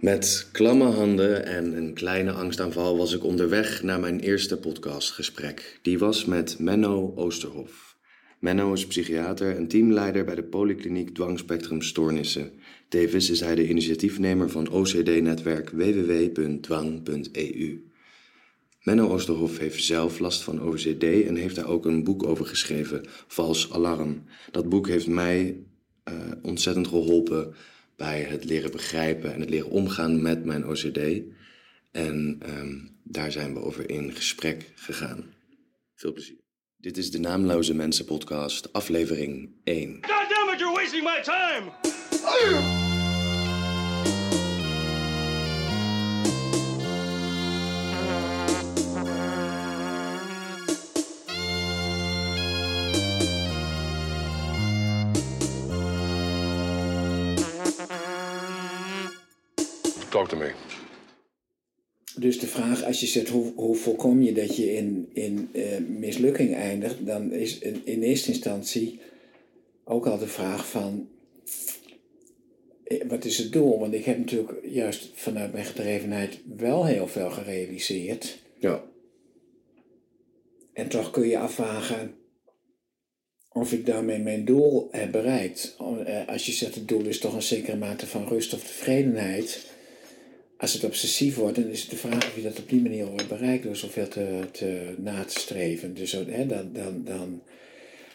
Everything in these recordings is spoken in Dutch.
Met klamme handen en een kleine angstaanval was ik onderweg naar mijn eerste podcastgesprek. Die was met Menno Oosterhof. Menno is psychiater en teamleider bij de Polykliniek Dwangspectrum Stoornissen. Tevens is hij de initiatiefnemer van OCD-netwerk www.dwang.eu. Menno Oosterhof heeft zelf last van OCD en heeft daar ook een boek over geschreven, Vals Alarm. Dat boek heeft mij uh, ontzettend geholpen bij het leren begrijpen en het leren omgaan met mijn OCD. En um, daar zijn we over in gesprek gegaan. Veel plezier. Dit is de Naamloze Mensen podcast, aflevering 1. God damn it, you're wasting my time! Dus de vraag, als je zegt hoe, hoe voorkom je dat je in, in uh, mislukking eindigt, dan is in, in eerste instantie ook al de vraag van eh, wat is het doel? Want ik heb natuurlijk juist vanuit mijn gedrevenheid wel heel veel gerealiseerd. Ja. En toch kun je afvragen of ik daarmee mijn doel heb bereikt. Eh, als je zegt het doel is toch een zekere mate van rust of tevredenheid als het obsessief wordt, dan is het de vraag of je dat op die manier wordt bereikt door zoveel te, te na te streven. Dus hè, dan, dan, dan,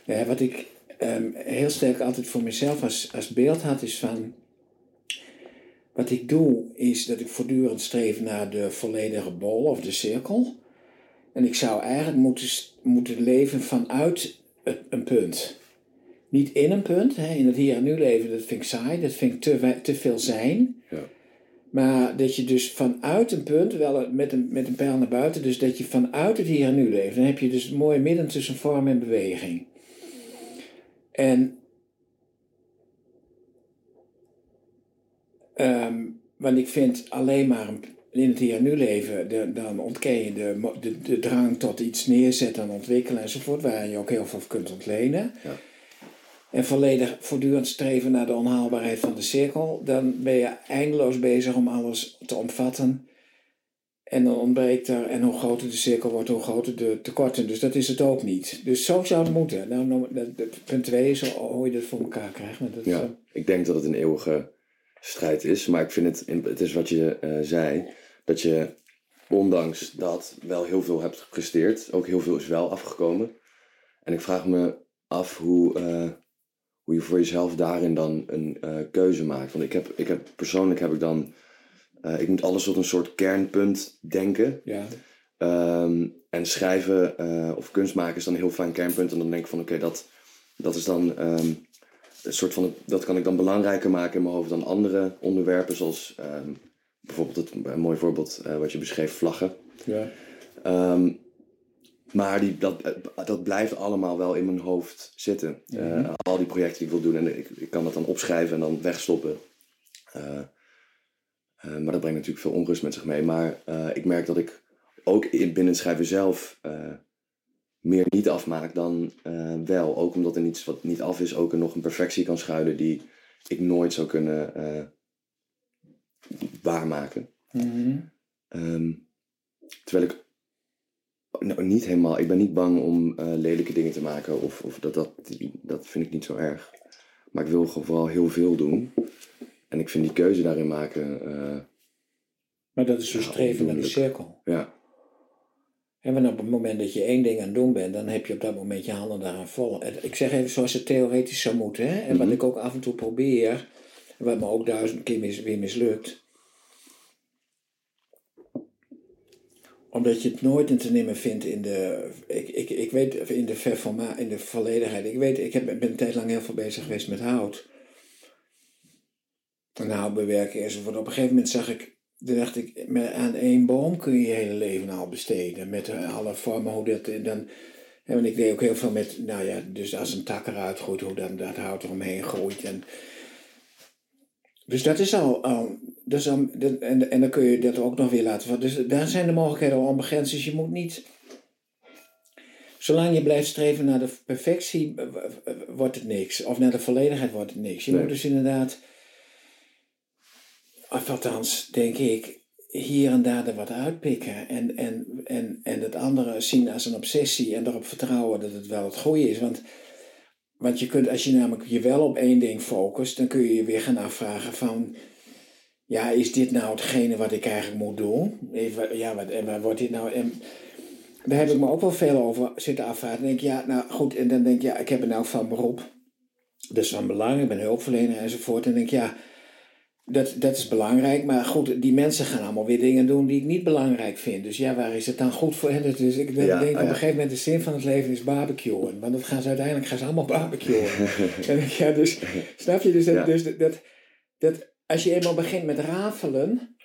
ja, wat ik um, heel sterk altijd voor mezelf als, als beeld had, is van. Wat ik doe, is dat ik voortdurend streef naar de volledige bol of de cirkel. En ik zou eigenlijk moeten, moeten leven vanuit een punt. Niet in een punt, hè, in het hier en nu leven, dat vind ik saai, dat vind ik te, te veel zijn. Ja. Maar dat je dus vanuit een punt, wel met een, met een pijl naar buiten, dus dat je vanuit het hier en nu leeft. Dan heb je dus het mooie midden tussen vorm en beweging. En. Um, want ik vind alleen maar in het hier en nu leven, de, dan ontken je de, de, de drang tot iets neerzetten en ontwikkelen enzovoort, waar je ook heel veel kunt ontlenen. Ja en volledig voortdurend streven naar de onhaalbaarheid van de cirkel, dan ben je eindeloos bezig om alles te omvatten. En dan ontbreekt er, en hoe groter de cirkel wordt, hoe groter de tekorten. Dus dat is het ook niet. Dus zo zou het moeten. Nou, nou punt twee is hoe je dat voor elkaar krijgt. Dat ja, ik denk dat het een eeuwige strijd is. Maar ik vind het, het is wat je uh, zei, dat je ondanks dat wel heel veel hebt gepresteerd. Ook heel veel is wel afgekomen. En ik vraag me af hoe, uh, hoe je voor jezelf daarin dan een uh, keuze maakt. Want ik heb, ik heb persoonlijk heb ik dan, uh, ik moet alles tot een soort kernpunt denken. Ja. Um, en schrijven uh, of kunst maken is dan een heel fijn kernpunt. En dan denk ik van oké, okay, dat, dat is dan um, een soort van, dat kan ik dan belangrijker maken in mijn hoofd dan andere onderwerpen. Zoals um, bijvoorbeeld het, een mooi voorbeeld wat je beschreef, vlaggen. Ja. Maar die, dat, eh, dat blijft allemaal wel in mijn hoofd zitten. Uh, al die projecten die ik wil doen. En ik, ik kan dat dan opschrijven en dan wegstoppen. Uh, maar dat brengt natuurlijk veel onrust met zich mee. Maar ik merk dat ik ook in, binnen het schrijven zelf meer niet afmaak dan wel. Ook omdat er iets wat niet af is, ook er nog een perfectie kan schuilen die ik nooit zou kunnen waarmaken. Mm um, terwijl ik nou, niet helemaal. Ik ben niet bang om uh, lelijke dingen te maken. Of, of dat, dat, dat vind ik niet zo erg. Maar ik wil vooral heel veel doen. En ik vind die keuze daarin maken. Uh, maar dat is dus streven naar de cirkel. Ja. En wanneer op het moment dat je één ding aan het doen bent, dan heb je op dat moment je handen daaraan vol. Ik zeg even zoals het theoretisch zou moeten. Hè? En wat Mhm. ik ook af en toe probeer, wat me ook duizend keer mis, weer mislukt. Omdat je het nooit in te nemen vindt in de. Ik, ik, ik weet in de, verforma, in de volledigheid. Ik weet, ik heb, ben een tijd lang heel veel bezig geweest met hout. En houtbewerking enzovoort. Op een gegeven moment zag ik. Toen dacht ik, aan één boom kun je je hele leven al besteden. Met alle vormen, hoe dat. Dan, en ik deed ook heel veel met, nou ja, dus als een tak eruit groeit, hoe dan dat hout eromheen groeit. En, dus dat is al, al dus dan, en, en dan kun je dat ook nog weer laten vallen. Dus daar zijn de mogelijkheden al onbegrensd. Dus je moet niet. Zolang je blijft streven naar de perfectie, wordt het niks. Of naar de volledigheid wordt het niks. Je Nee. moet dus inderdaad. of althans, denk ik, hier en daar er wat uitpikken. En, en, en, en het andere zien als een obsessie en erop vertrouwen dat het wel het goede is. Want, want je kunt, als je namelijk je wel op één ding focust, dan kun je je weer gaan afvragen van... Ja, is dit nou hetgene wat ik eigenlijk moet doen? Even, ja, wat, en wordt dit nou... En, daar heb ik me ook wel veel over zitten afvragen. Dan denk ik, ja, nou goed, en dan denk ik, ja, ik heb er nou van beroep. Dat is van belang, ik ben hulpverlener enzovoort. En dan denk ik, ja, dat, dat is belangrijk. Maar goed, die mensen gaan allemaal weer dingen doen die ik niet belangrijk vind. Dus ja, waar is het dan goed voor hen? Dus ik denk, denk op een gegeven moment, de zin van het leven is barbecuen. Want dat gaan ze uiteindelijk gaan ze allemaal barbecuen. en ja, dus, snap je? Dus, dat, dus dat, dat, als je eenmaal begint met rafelen,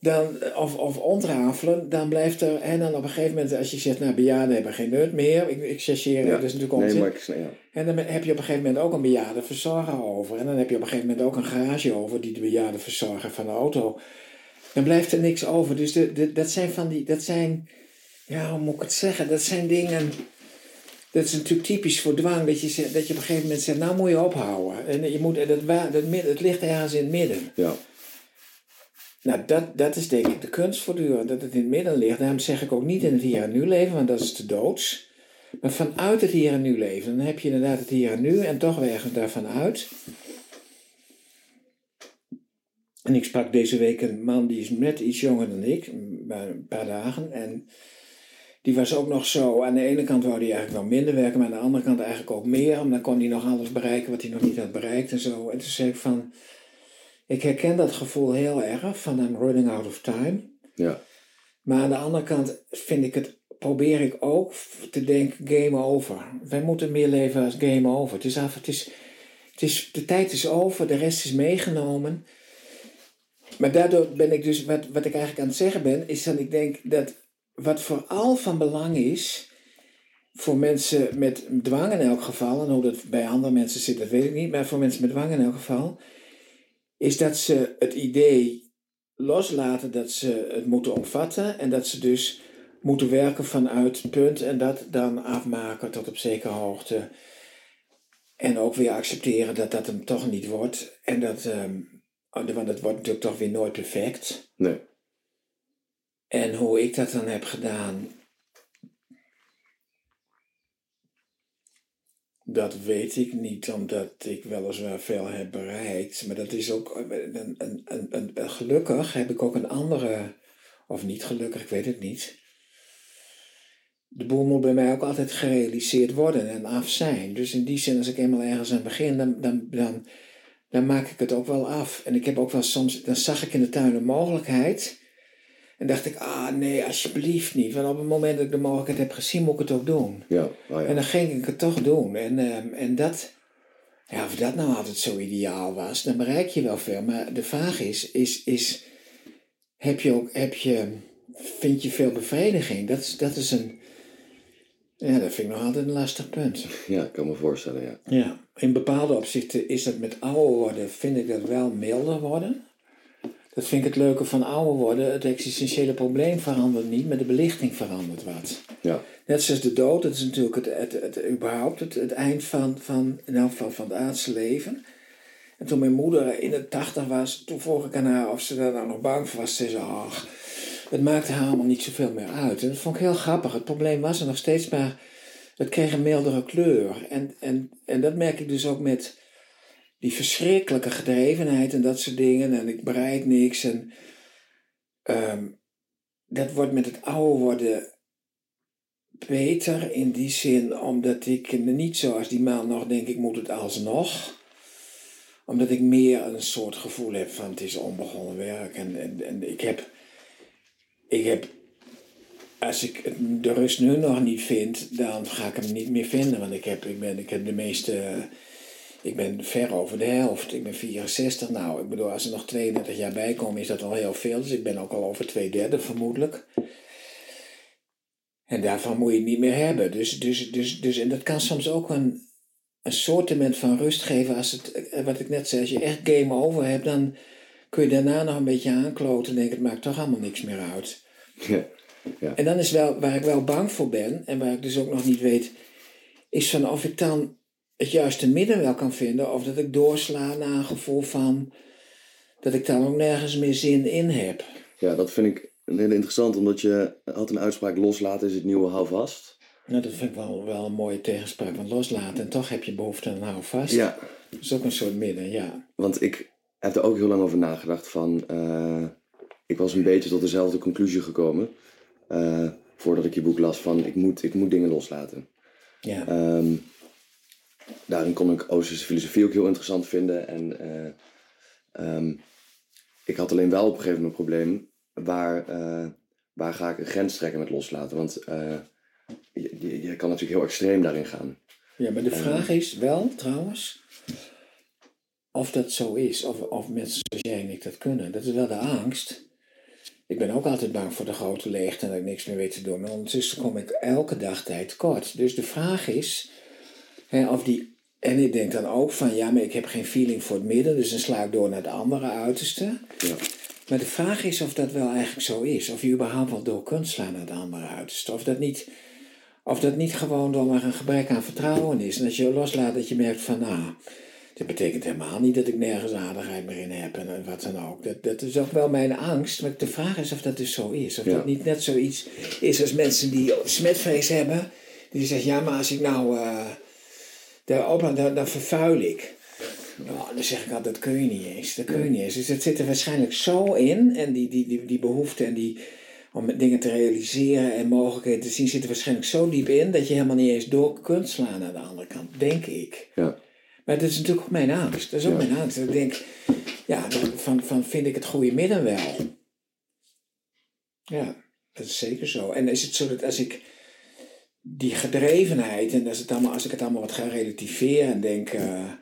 dan, of, of ontrafelen, dan blijft er, en dan op een gegeven moment, als je zegt, nou, bejaarden hebben geen nut meer, ik, ik chargeer, Ja. is natuurlijk onzin. Nee, maar ik, ja. En dan heb je op een gegeven moment ook een bejaarde verzorger over. En dan heb je op een gegeven moment ook een garage over, die de bejaarde verzorger van de auto. Dan blijft er niks over. Dus de, de, dat zijn van die, dat zijn, ja, hoe moet ik het zeggen? Dat zijn dingen, dat is natuurlijk typisch voor dwang, dat je, dat je op een gegeven moment zegt, nou moet je ophouden. En je moet, dat, dat, het ligt ergens in het midden. ja. Nou, dat, dat is denk ik de kunst voortdurend, dat het in het midden ligt. Daarom zeg ik ook niet in het hier en nu leven, want dat is te doods. Maar vanuit het hier en nu leven, dan heb je inderdaad het hier en nu en toch werken we daarvan uit. En ik sprak deze week een man die is net iets jonger dan ik, maar een paar dagen. En die was ook nog zo, aan de ene kant wou hij eigenlijk wel minder werken, maar aan de andere kant eigenlijk ook meer. Want dan kon hij nog alles bereiken wat hij nog niet had bereikt en zo. En toen zei ik van, ik herken dat gevoel heel erg van I'm running out of time. Ja. Maar aan de andere kant vind ik het, probeer ik ook te denken game over. Wij moeten meer leven als game over. Het is af, het is, het is, de tijd is over, de rest is meegenomen. Maar daardoor ben ik dus, wat, wat ik eigenlijk aan het zeggen ben, is dat ik denk dat wat vooral van belang is, voor mensen met dwang in elk geval, en hoe dat bij andere mensen zit, dat weet ik niet, maar voor mensen met dwang in elk geval, is dat ze het idee loslaten dat ze het moeten omvatten en dat ze dus moeten werken vanuit punt en dat dan afmaken tot op zekere hoogte. En ook weer accepteren dat dat hem toch niet wordt. En dat, ehm, want het wordt natuurlijk toch weer nooit perfect. Nee. En hoe ik dat dan heb gedaan, dat weet ik niet, omdat ik weliswaar veel heb bereikt. Maar dat is ook, een, een, een, een, een- gelukkig heb ik ook een andere, of niet gelukkig, ik weet het niet. De boel moet bij mij ook altijd gerealiseerd worden en af zijn. Dus in die zin, als ik eenmaal ergens aan begin, dan, dan, dan, dan maak ik het ook wel af. En ik heb ook wel soms, dan zag ik in de tuin een mogelijkheid. En dacht ik, ah nee, alsjeblieft niet. Want op het moment dat ik de mogelijkheid heb gezien, moet ik het ook doen. Ja. Oh, ja. En dan ging ik het toch doen. En, ehm, en dat, ja, of dat nou altijd zo ideaal was, dan bereik je wel veel. Maar de vraag is, is, is heb je ook, heb je, vind je veel bevrediging? Dat is, dat is een, ja, dat vind ik nog altijd een lastig punt. ja, ik kan me voorstellen, ja. Ja, in bepaalde opzichten is dat met ouder worden, vind ik dat wel milder worden. Dat vind ik het leuke van ouder worden. Het existentiële probleem verandert niet, maar de belichting verandert wat. Ja. Net zoals de dood, dat is natuurlijk het, het, het, überhaupt het, het eind van, van, geval van het aardse leven. En toen mijn moeder in de tachtig was, toen vroeg ik aan haar of ze daar nou nog bang voor was. Ze zei, ach, het maakte haar allemaal niet zoveel meer uit. En dat vond ik heel grappig. Het probleem was er nog steeds, maar het kreeg een mildere kleur. En, en, en dat merk ik dus ook met die verschrikkelijke gedrevenheid en dat soort dingen. En ik bereik niks. En ehm, dat wordt met het ouder worden beter in die zin, omdat ik niet zoals die man nog denk ik moet het alsnog. Omdat ik meer een soort gevoel heb van het is onbegonnen werk. En, en, ik heb, ik heb, als ik de rust nu nog niet vind, dan ga ik hem niet meer vinden. Want ik heb, ik ben, ik heb de meeste, ik ben ver over de helft. Ik ben 64. Nou, ik bedoel, als er nog 32 jaar bij komen, is dat al heel veel. Dus ik ben ook al over twee derde vermoedelijk. En daarvan moet je het niet meer hebben. Dus, dus, dus, dus, en dat kan soms ook een, een soortement van rust geven. Als het, eh, wat ik net zei, als je echt game over hebt, dan kun je daarna nog een beetje aankloten en denken, het maakt toch allemaal niks meer uit. Ja. En dan is wel, waar ik wel bang voor ben, en waar ik dus ook nog niet weet, is van of ik dan het juiste midden wel kan vinden, of dat ik doorsla naar een gevoel van, dat ik dan ook nergens meer zin in heb. Ja, dat vind ik hele interessant, omdat je had een uitspraak loslaten is het nieuwe houvast. Nou, dat vind ik wel, wel een mooie tegenspraak, want loslaten en toch heb je behoefte aan houvast. Ja. Dat is ook een soort midden, ja. Want ik heb er ook heel lang over nagedacht van, uh, ik was een beetje tot dezelfde conclusie gekomen, uh, voordat ik je boek las, van ik moet, ik moet dingen loslaten. Ja. Um, daarin kon ik Oosterse filosofie ook heel interessant vinden en uh, um, ik had alleen wel op een gegeven moment een probleem, waar, waar ga ik een grens trekken met loslaten? Want je, je, je, kan natuurlijk heel extreem daarin gaan. Ja, maar de vraag is wel trouwens of dat zo is, of, of mensen zoals jij en ik dat kunnen. Dat is wel de angst. Ik ben ook altijd bang voor de grote leegte en dat ik niks meer weet te doen. Maar ondertussen kom ik elke dag tijd kort. Dus de vraag is of die. En ik denk dan ook van ja, maar ik heb geen feeling voor het midden, dus dan sla ik door naar de andere uiterste. Ja. Maar de vraag is of dat wel eigenlijk zo is. Of je überhaupt wel door kunt slaan naar de andere uiterste. Of dat niet, of dat niet gewoon door maar een gebrek aan vertrouwen is. En als je loslaat dat je merkt van nou. Dat betekent helemaal niet dat ik nergens aardigheid meer in heb en wat dan ook. Dat, dat is ook wel mijn angst. Maar de vraag is of dat dus zo is. Of Ja. dat niet net zoiets is als mensen die smetvrees hebben. Die zeggen, ja, maar als ik nou uh, daar opla, dan, dan vervuil ik. Nou, dan zeg ik altijd, dat kun je niet eens. Dat kun je niet eens. Dus dat zit er waarschijnlijk zo in. En die, die, die, die behoefte en die, om dingen te realiseren en mogelijkheden te zien, zit er waarschijnlijk zo diep in dat je helemaal niet eens door kunt slaan naar de andere kant, denk ik. Ja. Maar dat is natuurlijk ook mijn angst. Dat is ook Ja. mijn angst. Dat ik denk, ja, van, van vind ik het goede midden wel. Ja, dat is zeker zo. En is het zo dat als ik die gedrevenheid en als, het allemaal, als ik het allemaal wat ga relativeren en denk, eh,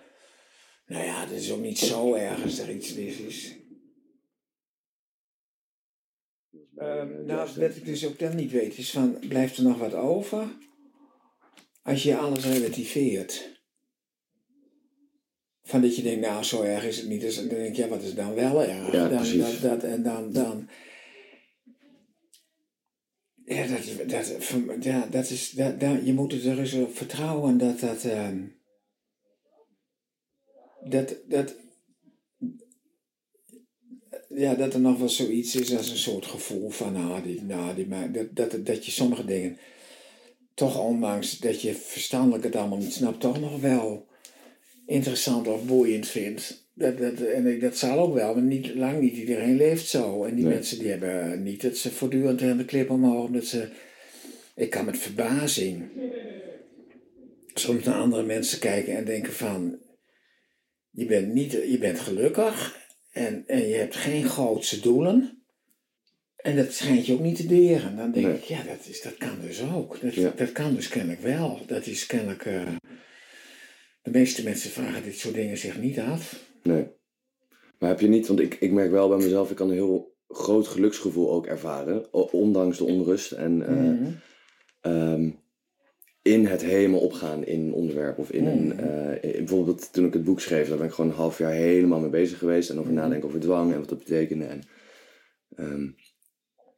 nou ja, dat is ook niet zo erg als er iets mis is. Ehm, nou, wat ik dus ook dan niet weet, is van, blijft er nog wat over? Als je alles relativeert. Van dat je denkt, nou, zo erg is het niet. Dus dan denk je, ja, wat is dan wel erg? Ja, dan, precies. Dat, dat, en dan, dan... Ja, dat, dat, ja, dat is, dat, je moet er eens op vertrouwen dat dat... ehm, dat, dat, ja, dat er nog wel zoiets is als een soort gevoel van, nou, die, nou, die, ma- dat, dat, dat je sommige dingen toch ondanks dat je verstandelijk het allemaal niet snapt, toch nog wel interessant of boeiend vindt. Dat, dat, en dat zal ook wel, maar niet, lang niet iedereen leeft zo. En die Nee. mensen die hebben niet dat ze voortdurend aan de klip omhoog, omdat ze... Ik kan met verbazing soms naar andere mensen kijken en denken van... Je bent, niet, je bent gelukkig en, en je hebt geen grootse doelen. En dat schijnt je ook niet te deren. Dan denk Nee. ik, ja, dat, is, dat kan dus ook. Dat, Ja. dat kan dus kennelijk wel. Dat is kennelijk... eh, de meeste mensen vragen dit soort dingen zich niet af. Nee. Maar heb je niet, want ik, ik merk wel bij mezelf, ik kan een heel groot geluksgevoel ook ervaren, ondanks de onrust en eh, Mhm. ehm, in het helemaal opgaan in een onderwerp. Of in een, Mhm. eh, bijvoorbeeld toen ik het boek schreef, daar ben ik gewoon een half jaar helemaal mee bezig geweest en over Mhm. nadenken over dwang en wat dat betekende. En, ehm,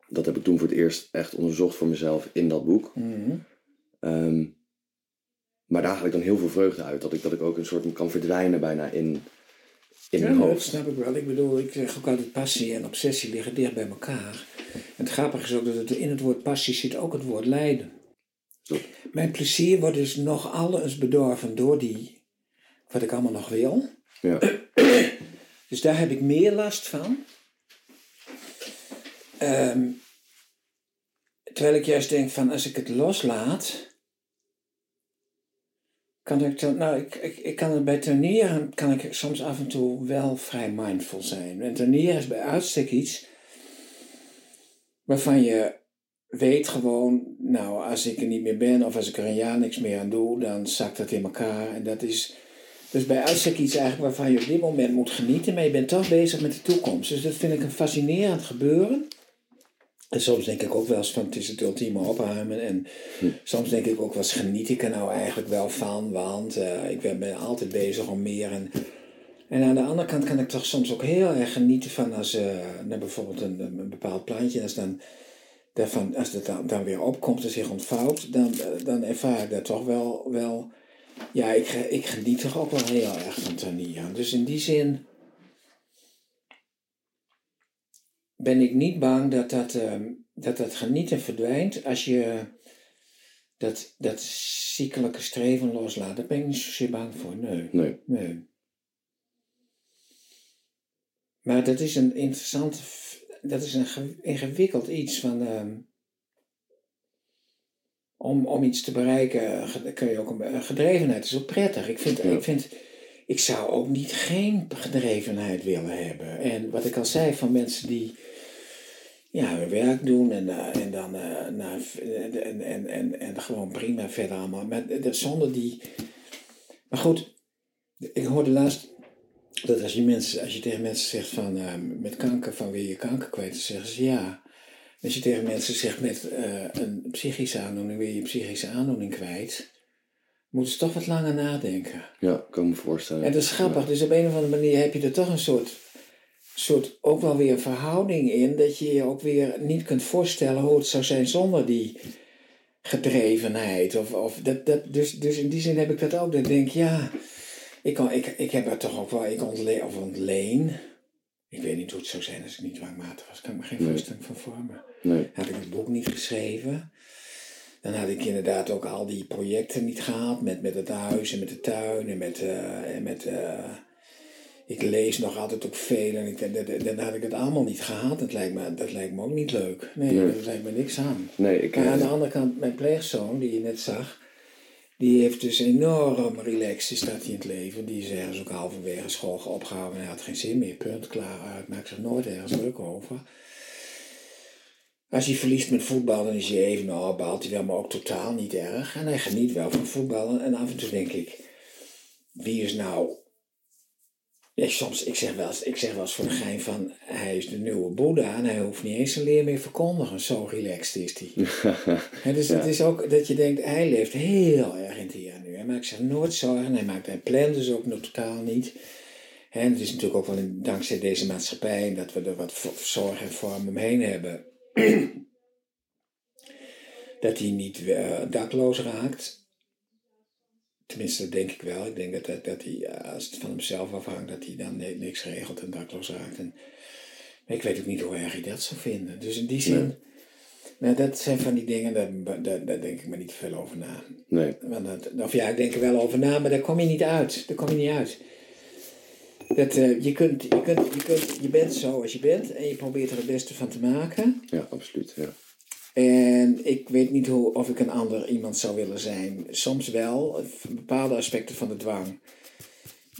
dat heb ik toen voor het eerst echt onderzocht voor mezelf in dat boek. Ehm, maar daar haal ik dan heel veel vreugde uit. Dat ik, dat ik ook een soort kan verdwijnen bijna in, in Ja, mijn dat hoofd. snap ik wel. Ik bedoel, ik zeg ook altijd passie en obsessie liggen dicht bij elkaar. En het grappige is ook dat het in het woord passie zit ook het woord lijden. Mijn plezier wordt dus nog alles bedorven door die, wat ik allemaal nog wil. Ja. Dus daar heb ik meer last van. Ehm, terwijl ik juist denk van als ik het loslaat, kan ik dan, nou ik, ik, ik kan het bij tuinieren, kan ik soms af en toe wel vrij mindful zijn. En tuinieren is bij uitstek iets waarvan je weet gewoon, nou als ik er niet meer ben of als ik er een jaar niks meer aan doe, dan zakt dat in elkaar. En dat is, dus bij uitstek iets eigenlijk waarvan je op dit moment moet genieten, maar je bent toch bezig met de toekomst. Dus dat vind ik een fascinerend gebeuren. En soms denk ik ook wel eens van het is het ultieme opruimen. En soms denk ik ook wel eens geniet ik er nou eigenlijk wel van. Want eh, ik ben, ben altijd bezig om meer. En, en aan de andere kant kan ik toch soms ook heel erg genieten van als eh nou bijvoorbeeld een, een bepaald plantje. Als, dan, daarvan, als het dan, dan weer opkomt en zich ontvouwt. Dan, eh, dan ervaar ik dat toch wel... wel ja, ik, ik geniet toch ook wel heel erg van tuinieren. Dus in die zin ben ik niet bang dat dat, ehm, dat, dat genieten verdwijnt als je dat, dat ziekelijke streven loslaat. Daar ben ik niet zozeer bang voor. Nee. Nee. nee. Maar dat is een interessant, dat is een ge- ingewikkeld iets van. ehm, om, om iets te bereiken kun je ook een, gedrevenheid. is ook prettig. Ik vind, Ja. ik vind, ik zou ook niet geen gedrevenheid willen hebben. En wat ik al zei van mensen die ja, hun werk doen en, eh, en dan nou, en, en, en, en, gewoon prima verder allemaal. Maar de- de- zonder die. Maar goed, ik hoorde laatst dat als je, mensen, als je tegen mensen zegt van eh, met kanker, van wil je kanker kwijt, dan zeggen ze ja. Als je tegen mensen zegt met een psychische aandoening, wil je je psychische aandoening kwijt, moeten ze toch wat langer nadenken. Ja, kan me voorstellen. En dat is grappig, dus op een of andere manier heb je er toch een soort, soort ook wel weer verhouding in, dat je je ook weer niet kunt voorstellen hoe het zou zijn zonder die gedrevenheid. Of, of dat, dat, dus, dus in die zin heb ik dat ook, dat ik denk, ja, ik, kan, ik, ik heb er toch ook wel, ik ontleen, of ontleen. Ik weet niet hoe het zou zijn als ik niet dwangmatig was, kan ik me geen Nee. voorstelling van vormen Nee. had ik het boek niet geschreven. Dan had ik inderdaad ook al die projecten niet gehad met, met het huis en met de tuin en met. eh, en met eh, ik lees nog altijd ook veel en ik, dan, dan had ik het allemaal niet gehad. Dat lijkt me, dat lijkt me ook niet leuk. Nee, Nee. daar lijkt me niks aan. Nee, ik... Maar aan de eh, andere kant, mijn pleegzoon, die je net zag, die heeft dus enorm relaxed, staat hij in het leven. Die is ergens ook halverwege school opgehouden en hij had geen zin meer. Punt, klaar uit. Maakt zich nooit ergens druk over. Als hij verliest met voetbal, dan is hij even, nou, baalt hij wel, maar ook totaal niet erg. En hij geniet wel van voetballen. En af en toe denk ik, wie is nou... Ja, soms, ik zeg, wel eens, ik zeg wel eens voor de gein van, hij is de nieuwe Boeddha en hij hoeft niet eens een leer meer verkondigen. Zo relaxed is hij. Dus het is ook dat je denkt, hij leeft heel erg in het hier en nu. Hij maakt zich nooit zorgen. Hij, maakt, hij plant dus ook nog totaal niet. En het is natuurlijk ook wel dankzij deze maatschappij dat we er wat zorg en vorm omheen hebben. dat hij niet eh, dakloos raakt. Tenminste, dat denk ik wel. Ik denk dat, dat, dat hij, eh, als het van hemzelf afhangt, dat hij dan ni- niks regelt en dakloos raakt. En, ik weet ook niet hoe erg hij dat zou vinden. Dus in die zin, nou, dat zijn van die dingen, daar, daar, daar denk ik maar niet veel over na. nee. Want dat, of ja, ik denk er wel over na, maar daar kom je niet uit. Daar kom je niet uit. Dat, eh, je, kunt, je, kunt, je, kunt, je bent zoals je bent en je probeert er het beste van te maken. Ja, absoluut. Ja. En ik weet niet hoe, of ik een ander iemand zou willen zijn. Soms wel, bepaalde aspecten van de dwang.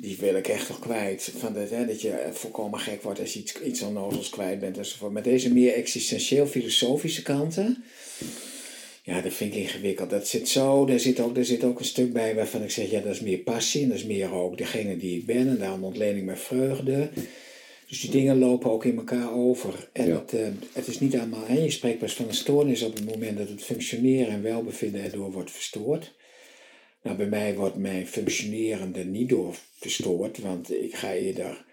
Die wil ik echt nog kwijt. Van dat, hè, dat je volkomen gek wordt als je iets, iets onnozels kwijt bent enzovoort. Maar deze meer existentieel-filosofische kanten. Ja, dat vind ik ingewikkeld. Dat zit zo, daar zit, ook, daar zit ook een stuk bij waarvan ik zeg, ja, dat is meer passie. En dat is meer ook degene die ik ben. En daarom ontleen ik mijn vreugde. Dus die dingen lopen ook in elkaar over. En Ja. het, eh, het is niet allemaal. En je spreekt pas van een stoornis op het moment dat het functioneren en welbevinden erdoor wordt verstoord. Nou, bij mij wordt mijn functioneren er niet door verstoord, want ik ga eerder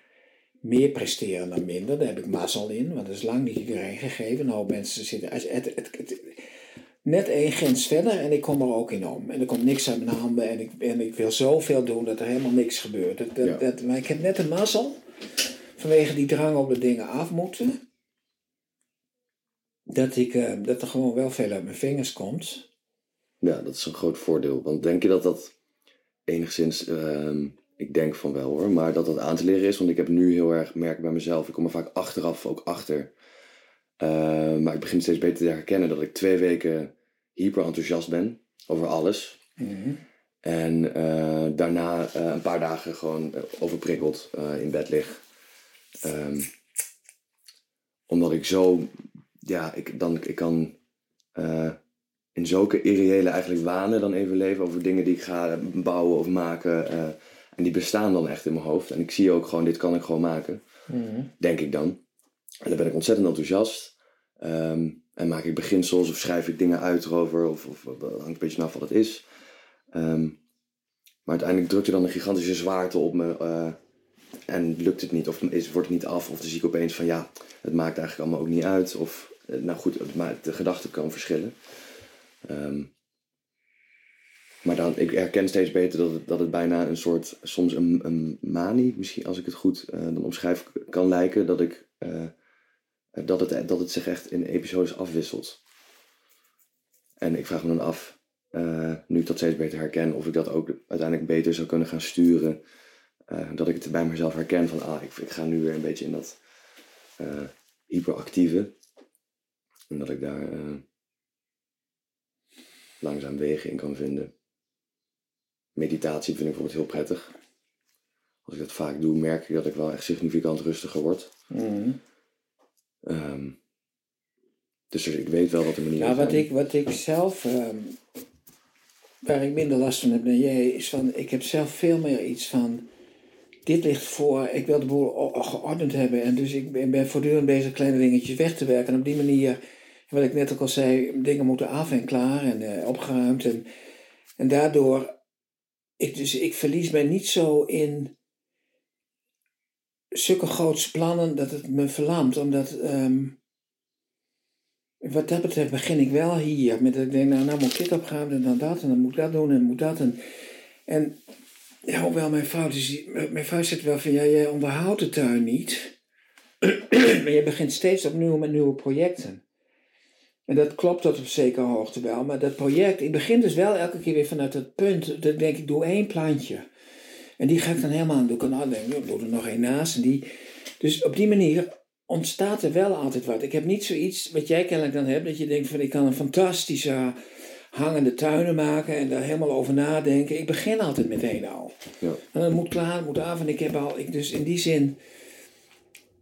meer presteren dan minder. Daar heb ik mazzel in, want dat is lang niet iedereen gegeven. Nou, mensen zitten als- het, het, het- net één grens verder en ik kom er ook in om. En er komt niks uit mijn handen en ik, en ik wil zoveel doen dat er helemaal niks gebeurt. Dat, dat, Ja. dat, maar ik heb net een mazzel vanwege die drang op de dingen af moeten. Dat, ik, eh, dat er gewoon wel veel uit mijn vingers komt. ja, dat is een groot voordeel. Want denk je dat dat enigszins... ehm, ik denk van wel hoor, maar dat dat aan te leren is. Want ik heb nu heel erg merk bij mezelf. Ik kom er vaak achteraf ook achter. Eh, maar ik begin steeds beter te herkennen dat ik twee weken hyper enthousiast ben over alles. En eh, daarna eh, een paar dagen gewoon overprikkeld in bed lig. Ehm, omdat ik zo, ja, ik, dan, ik kan in zulke irreële eigenlijk wanen dan even leven over dingen die ik ga bouwen of maken. en die bestaan dan echt in mijn hoofd. En ik zie ook gewoon, dit kan ik gewoon maken. Denk ik dan. En dan ben ik ontzettend enthousiast. Ehm, en maak ik beginsels of schrijf ik dingen uit erover. Of, of dat hangt een beetje vanaf wat het is. Ehm, maar uiteindelijk drukt er dan een gigantische zwaarte op me. eh, en lukt het niet. Of is, wordt het niet af. Of dan zie ik opeens van ja, het maakt eigenlijk allemaal ook niet uit. Of eh, nou goed, de gedachte kan verschillen. Ehm, maar dan, ik herken steeds beter dat het, dat het bijna een soort, soms een, een manie, misschien als ik het goed eh, dan omschrijf, kan lijken. Dat ik eh, eh, dat het, dat het zich echt in episodes afwisselt. En ik vraag me dan af, uh, nu ik dat steeds beter herken, of ik dat ook uiteindelijk beter zou kunnen gaan sturen. Dat ik het bij mezelf herken van, ah, ik, ik ga nu weer een beetje in dat hyperactieve. En dat ik daar langzaam wegen in kan vinden. Meditatie vind ik bijvoorbeeld heel prettig. Als ik dat vaak doe, merk ik dat ik wel echt significant rustiger word. Mm. Um, dus ik weet wel wat de manier is. Nou, wat ik, wat ik zelf, um, waar ik minder last van heb dan jij, is van, ik heb zelf veel meer iets van, dit ligt voor, ik wil de boel geordend hebben. En dus ik ben, ben voortdurend bezig kleine dingetjes weg te werken. En op die manier, wat ik net ook al zei, dingen moeten af en klaar en uh, opgeruimd. En, en daardoor, ik, dus ik verlies mij niet zo in zulke grote plannen dat het me verlamt. Omdat, um, wat dat betreft begin ik wel hier. Met dat ik denk, nou, nou moet ik dit opgaan en dan dat en dan moet ik dat doen en moet dat. En, en ja, hoewel mijn vrouw, dus, mijn vrouw zegt wel van, ja, jij onderhoudt de tuin niet. maar je begint steeds opnieuw met nieuwe projecten. En dat klopt tot op zekere hoogte wel. Maar dat project, ik begin dus wel elke keer weer vanuit het punt, dat denk, ik doe één plantje. En die ga ik dan helemaal aan doen. Nou, denk ik doe er nog één naast. En die, dus op die manier ontstaat er wel altijd wat. Ik heb niet zoiets wat jij kennelijk dan hebt, dat je denkt van ik kan een fantastische hangende tuinen maken en daar helemaal over nadenken. Ik begin altijd meteen al. Ja. En dan moet klaar, moet af. En ik heb al, ik, dus in die zin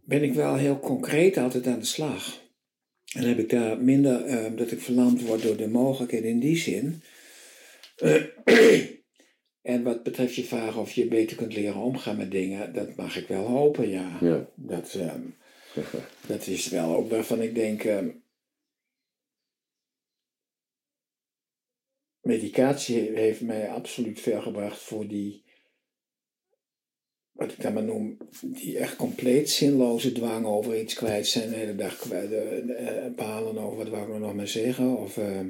ben ik wel heel concreet altijd aan de slag. En heb ik daar minder uh, dat ik verlamd word door de mogelijkheden in die zin. En wat betreft je vraag of je beter kunt leren omgaan met dingen, dat mag ik wel hopen, ja. ja. Dat, um, dat is wel ook waarvan ik denk. Um, medicatie heeft mij absoluut veel gebracht voor die, wat ik dan maar noem, die echt compleet zinloze dwang over iets kwijt zijn, de hele dag kwijt, uh, balen over wat wou ik nog maar zeggen. Of. Uh,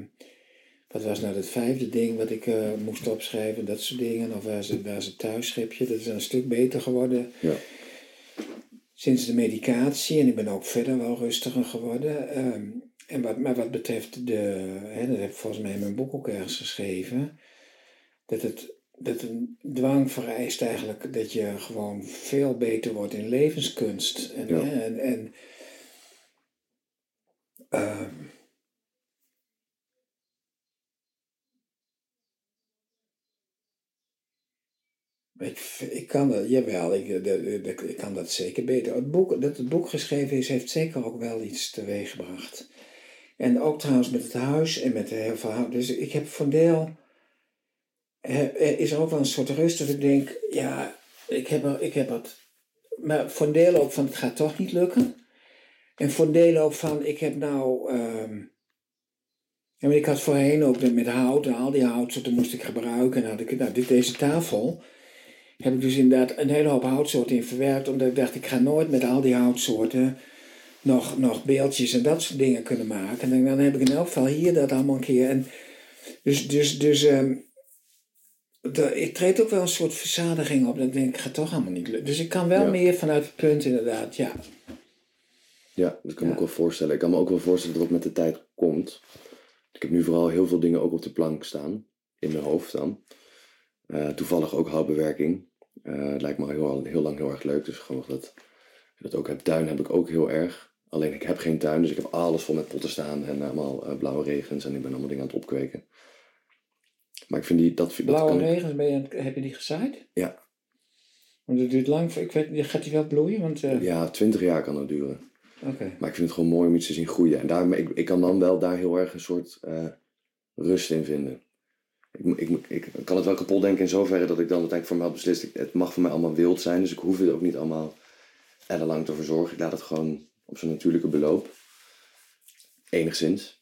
wat was nou het vijfde ding wat ik uh, moest opschrijven, dat soort dingen. Of was het, was het thuisschipje, dat is een stuk beter geworden. Ja. Sinds de medicatie, en ik ben ook verder wel rustiger geworden. Um, en wat, maar wat betreft de, hè, dat heb ik volgens mij in mijn boek ook ergens geschreven, dat het dat een dwang vereist eigenlijk dat je gewoon veel beter wordt in levenskunst. En, ja. en, en um, Ik, ik kan dat, jawel, ik, ik, ik kan dat zeker beter. Het boek, dat het boek geschreven is, heeft zeker ook wel iets teweeggebracht. En ook trouwens met het huis en met heel veel Dus ik heb van deel, er is ook wel een soort rust dat ik denk, ja, ik heb, er, ik heb het. Maar voor deel ook van, het gaat toch niet lukken. En voor deel ook van, ik heb nou... Um, ik had voorheen ook met hout en al die houtsoorten moest ik gebruiken. En had ik, nou, dit, deze tafel heb ik dus inderdaad een hele hoop houtsoorten in verwerkt. Omdat ik dacht, ik ga nooit met al die houtsoorten nog, nog beeldjes en dat soort dingen kunnen maken. En dan heb ik in elk geval hier dat allemaal een keer. En dus, dus, dus um, ik treed ook wel een soort verzadiging op. Dat ik denk, ik ga toch allemaal niet lukken. Dus ik kan wel meer vanuit het punt inderdaad, ja. Ja, dat kan ik me ook wel voorstellen. Ik kan me ook wel voorstellen dat het met de tijd komt. Ik heb nu vooral heel veel dingen ook op de plank staan. In mijn hoofd dan. Uh, toevallig ook houtbewerking. Uh, lijkt me heel, heel lang heel erg leuk. Dus gewoon dat dat ook heb. Tuin heb ik ook heel erg. Alleen ik heb geen tuin, dus ik heb alles vol met potten staan en allemaal uh, blauwe regens en ik ben allemaal dingen aan het opkweken. Maar ik vind die... Dat, blauwe regens, ben je, heb je die gezaaid? Ja. Want het duurt lang, ik weet, gaat die wel bloeien? Want, uh... Ja, twintig jaar kan dat duren. Oké. Maar ik vind het gewoon mooi om iets te zien groeien. En daar, ik, ik kan dan wel daar heel erg een soort rust in vinden ik, ik, ik, kan het wel kapot denken in zoverre dat ik dan uiteindelijk voor had beslist. Het mag voor mij allemaal wild zijn, dus ik hoef het ook niet allemaal ellenlang te verzorgen. Ik laat het gewoon op zijn natuurlijke beloop. Enigszins.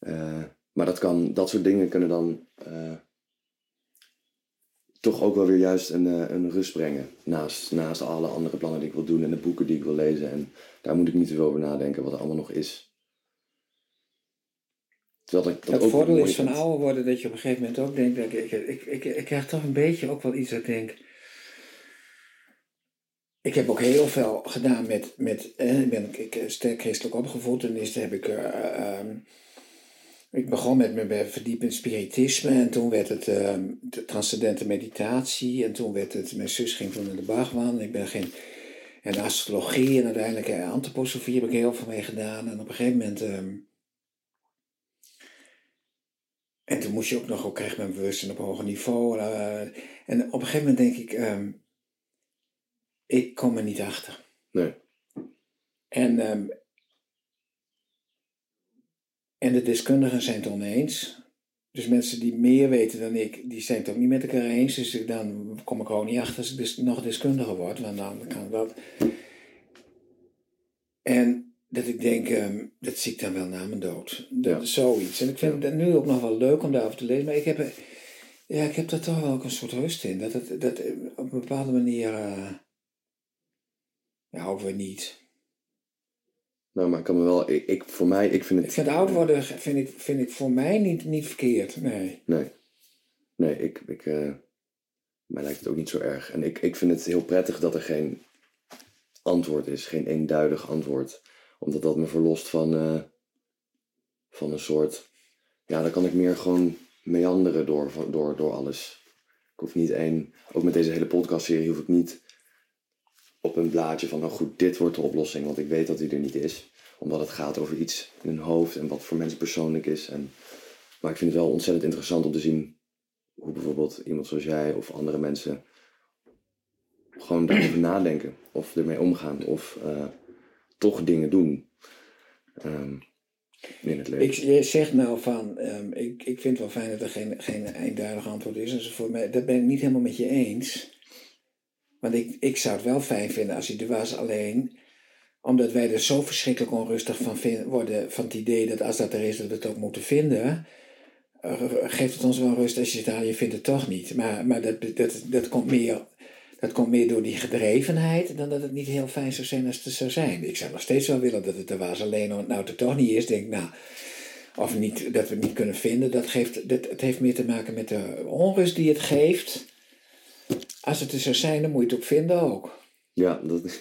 Uh, maar dat, kan, dat soort dingen kunnen dan uh, toch ook wel weer juist een, uh, een rust brengen. Naast, naast alle andere plannen die ik wil doen en de boeken die ik wil lezen. En daar moet ik niet te veel over nadenken wat er allemaal nog is het voordeel is van ouder worden dat je op een gegeven moment ook denkt, ik, ik, ik, ik, ik krijg toch een beetje ook wel iets dat ik denk, ik heb ook heel veel gedaan met, met eh, ik ben ik, eh, sterk christelijk opgevoed en eerst heb ik, eh, ehm, ik begon met me verdiepen in spiritisme en toen werd het ehm, de transcendente meditatie en toen werd het, mijn zus ging toen in de Bhagwan, ik ben geen, en astrologie en uiteindelijk uh, antroposofie heb ik heel veel mee gedaan en op een gegeven moment, ehm, en toen moest je ook nog, ook krijg mijn bewustzijn op een hoger niveau uh, en op een gegeven moment denk ik, ik kom er niet achter. Nee. En, um, en de deskundigen zijn het oneens. Dus mensen die meer weten dan ik, die zijn het ook niet met elkaar eens. Dus dan kom ik ook niet achter als ik dus nog deskundiger word. Want dan kan dat. En dat ik denk, um, dat zie ik dan wel na mijn dood. Dat ja. Zoiets. En ik vind het nu ook nog wel leuk om daarover te lezen. Maar ik heb, ja, ik heb daar toch wel ook een soort rust in. Dat het dat op een bepaalde manier... Uh, ja, ook weer niet. Nou, maar ik kan me wel, ik, ik voor mij, ik vind het... Ik vind oud worden, vind ik, vind ik voor mij niet, niet verkeerd, nee. Nee. Nee, ik, ik, uh, mij lijkt het ook niet zo erg. En ik, ik vind het heel prettig dat er geen antwoord is, geen eenduidig antwoord. Omdat dat me verlost van, uh, van een soort, ja, dan kan ik meer gewoon meanderen door, door, door alles. Ik hoef niet één, ook met deze hele podcastserie hoef ik niet op een blaadje van, nou goed, dit wordt de oplossing, want ik weet dat die er niet is. Omdat het gaat over iets in hun hoofd en wat voor mensen persoonlijk is. En, maar ik vind het wel ontzettend interessant om te zien hoe bijvoorbeeld iemand zoals jij of andere mensen gewoon daarover nadenken. Of ermee omgaan of uh, toch dingen doen um, in het leven. Ik, je zegt nou van, um, ik, ik vind het wel fijn dat er geen, geen eenduidig antwoord is. Dus voor mij, dat ben ik niet helemaal met je eens. Want ik, ik zou het wel fijn vinden als hij er was, alleen omdat wij er zo verschrikkelijk onrustig van worden, van het idee dat als dat er is, dat we het ook moeten vinden, geeft het ons wel rust als je zegt, ah, je vindt het toch niet. Maar, maar dat, dat, dat, komt meer, dat komt meer door die gedrevenheid dan dat het niet heel fijn zou zijn als het er zou zijn. Ik zou nog steeds wel willen dat het er was, alleen omdat het nou er toch niet is, denk ik, nou, of niet, dat we het niet kunnen vinden, dat geeft, dat, het heeft meer te maken met de onrust die het geeft als het er zou zijn, dan moet je het ook vinden ook. Ja, dat,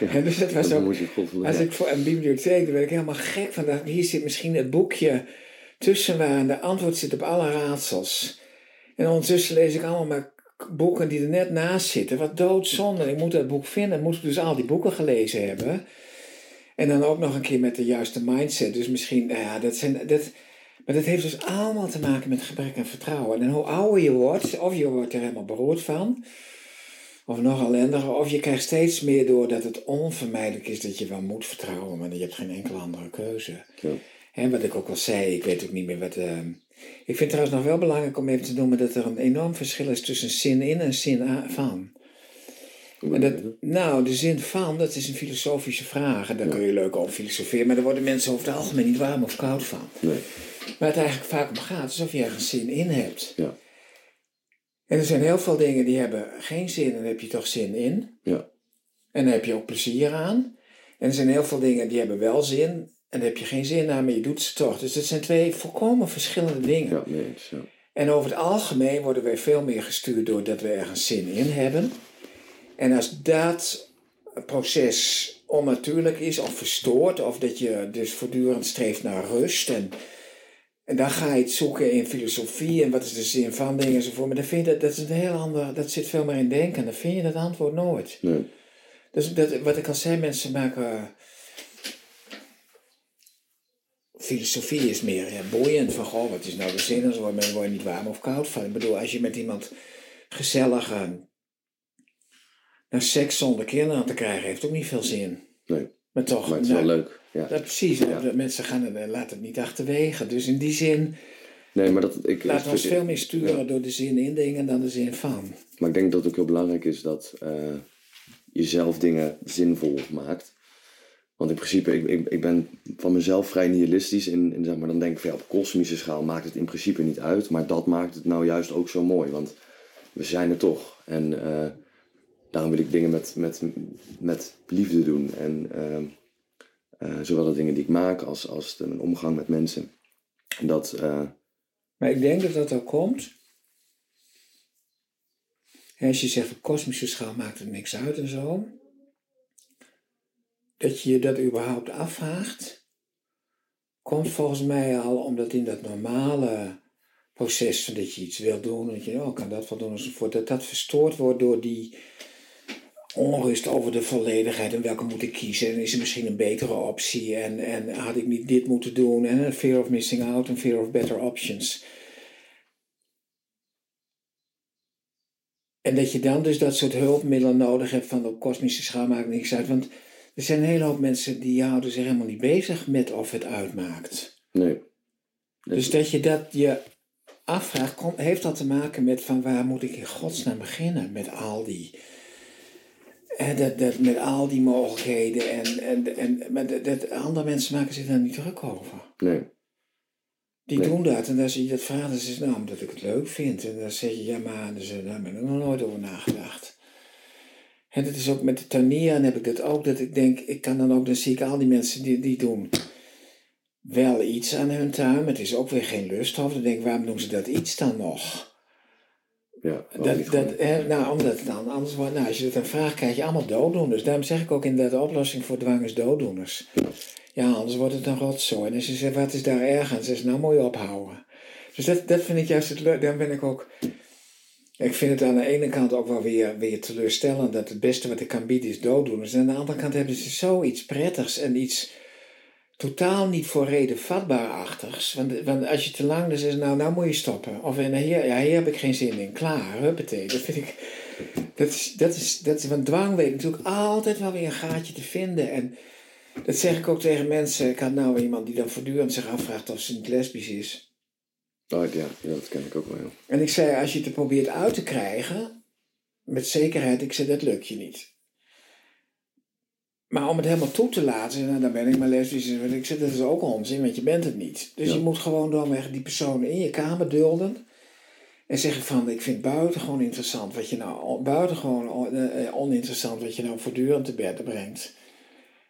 ja. dus dat was ook, als ik voor een bibliotheek, dan ben ik helemaal gek van, hier zit misschien het boekje tussen waar de antwoord zit op alle raadsels. En ondertussen lees ik allemaal maar boeken die er net naast zitten. Wat doodzonde. Ik moet dat boek vinden. Moet ik dus al die boeken gelezen hebben. En dan ook nog een keer met de juiste mindset. Dus misschien, nou ja, dat zijn, dat, maar dat heeft dus allemaal te maken met gebrek aan vertrouwen. En hoe ouder je wordt, of je wordt er helemaal beroerd van, of nog ellendiger, of je krijgt steeds meer door dat het onvermijdelijk is dat je wel moet vertrouwen, maar je hebt geen enkele andere keuze. Ja. En wat ik ook al zei, ik weet ook niet meer wat. Uh, ik vind het trouwens nog wel belangrijk om even te noemen dat er een enorm verschil is tussen zin in en zin van. En dat, nou, de zin van, dat is een filosofische vraag. En daar kun je leuk over filosoferen. Maar daar worden mensen over het algemeen niet warm of koud van. Nee. Waar het eigenlijk vaak om gaat, is of je ergens zin in hebt. Ja. En er zijn heel veel dingen die hebben geen zin en dan heb je toch zin in. Ja. En dan heb je ook plezier aan. En er zijn heel veel dingen die hebben wel zin en daar heb je geen zin aan, maar je doet ze toch. Dus het zijn twee volkomen verschillende dingen. Ja, nee, ja. En over het algemeen worden wij veel meer gestuurd doordat we ergens zin in hebben. En als dat proces onnatuurlijk is of verstoord, of dat je dus voortdurend streeft naar rust en en dan ga je het zoeken in filosofie en wat is de zin van dingen enzovoort. Maar dan vind je dat, dat is een heel ander, dat zit veel meer in denken. Dan vind je dat antwoord nooit. Nee. Dus dat, wat ik al zei, mensen maken. Filosofie is meer boeiend van goh, wat is nou de zin en maar word je niet warm of koud van. Ik bedoel, als je met iemand gezellig uh, naar seks zonder kinderen te krijgen, heeft ook niet veel zin. Nee. Maar toch. Maar het is wel nou, leuk. Ja. Dat, precies, ja. mensen gaan het, laten het niet achterwege. Dus in die zin. Nee, maar dat, ik, laten we ons veel meer sturen door de zin in dingen dan de zin van. Maar ik denk dat het ook heel belangrijk is dat uh, je zelf dingen zinvol maakt. Want in principe, ik, ik, ik ben van mezelf vrij nihilistisch. In, zeg maar, dan denk ik van ja, op kosmische schaal maakt het in principe niet uit. Maar dat maakt het nou juist ook zo mooi. Want we zijn er toch. En uh, daarom wil ik dingen met, met, met liefde doen. En uh, zowel de dingen die ik maak als, als de, mijn omgang met mensen. Dat. Maar ik denk dat dat ook komt. als je zegt op kosmische schaal maakt het niks uit en zo, dat je je dat überhaupt afvraagt, komt volgens mij al omdat in dat normale proces dat je iets wil doen, dat je, oh, kan dat wel doen enzovoort, dat dat verstoord wordt door die onrust over de volledigheid en welke moet ik kiezen en is er misschien een betere optie en, en had ik niet dit moeten doen en een fear of missing out en fear of better options. En dat je dan dus dat soort hulpmiddelen nodig hebt van op kosmische schaal maakt niks uit. Want er zijn een hele hoop mensen die houden zich helemaal niet bezig met of het uitmaakt. Nee. Dus dat je dat je afvraagt, heeft dat te maken met van waar moet ik in godsnaam beginnen met al die, en dat, dat, met al die mogelijkheden en, en, en maar dat, dat, andere mensen maken zich daar niet druk over. Nee. Die doen dat en dan zie je dat vader zegt, nou omdat ik het leuk vind. En dan zeg je, ja maar dus, daar ben ik nog nooit over nagedacht. En dat is ook met de tuinieren heb ik dat ook, dat ik denk, ik kan dan ook, dan zie ik al die mensen die, die doen wel iets aan hun tuin, maar het is ook weer geen lusthof. Dan denk ik, waarom doen ze dat iets dan nog? Ja, dat, dat, hè, nou, omdat het dan anders wordt, nou, als je dat dan vraagt, krijg je allemaal dooddoeners. Daarom zeg ik ook in de oplossing voor dwang is dooddoeners. Ja, anders wordt het een rotzooi. En als je zegt, wat is daar erg aan? Ze zegt, nou je ophouden. Dus dat, dat vind ik juist het leuk. Daar ben ik ook... Ik vind het aan de ene kant ook wel weer, weer teleurstellend dat het beste wat ik kan bieden is dooddoeners. En aan de andere kant hebben ze zoiets prettigs en iets totaal niet voor reden vatbaar-achtigs. Want, want als je te lang dus is, nou, nou moet je stoppen. Of en hier, ja, hier heb ik geen zin in. Klaar, huppatee. Dat vind ik... Dat is, dat is, dat is, want dwang weet natuurlijk altijd wel weer een gaatje te vinden. En dat zeg ik ook tegen mensen. Ik had nou iemand die dan voortdurend zich afvraagt of ze niet lesbisch is. Oh ja, ja dat ken ik ook wel. En ik zei, als je het er probeert uit te krijgen, met zekerheid, ik zei, dat lukt je niet. Maar om het helemaal toe te laten, nou, dan ben ik maar lesbisch. Ik zeg, dat is ook onzin, want je bent het niet. Dus je moet gewoon doorweg die persoon in je kamer dulden. En zeggen van, ik vind buitengewoon interessant wat je nou, buitengewoon uh, oninteressant wat je nou voortdurend te bed brengt.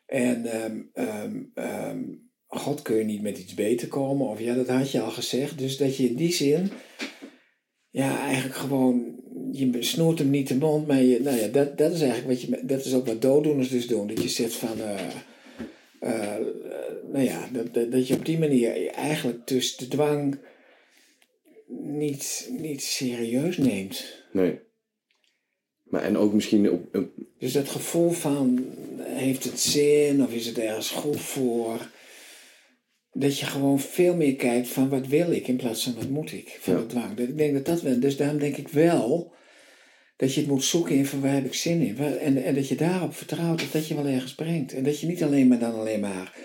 En um, um, um, God kun je niet met iets beter komen, of ja, dat had je al gezegd. Dus dat je in die zin, ja, eigenlijk gewoon, je snoert hem niet de mond, maar je, nou ja, dat, dat is eigenlijk wat je, dat is ook wat dooddoeners dus doen. Dat je zegt van, uh, uh, nou ja, dat, dat, dat, je op die manier eigenlijk dus de dwang niet, niet serieus neemt. Nee. Maar en ook misschien op, op... Dus dat gevoel van, heeft het zin of is het ergens goed voor? Dat je gewoon veel meer kijkt van wat wil ik in plaats van wat moet ik van ja. de dwang. Ik denk dat dat wel, dus daarom denk ik wel dat je het moet zoeken in van waar heb ik zin in. En, en dat je daarop vertrouwt dat dat je wel ergens brengt. En dat je niet alleen maar dan alleen maar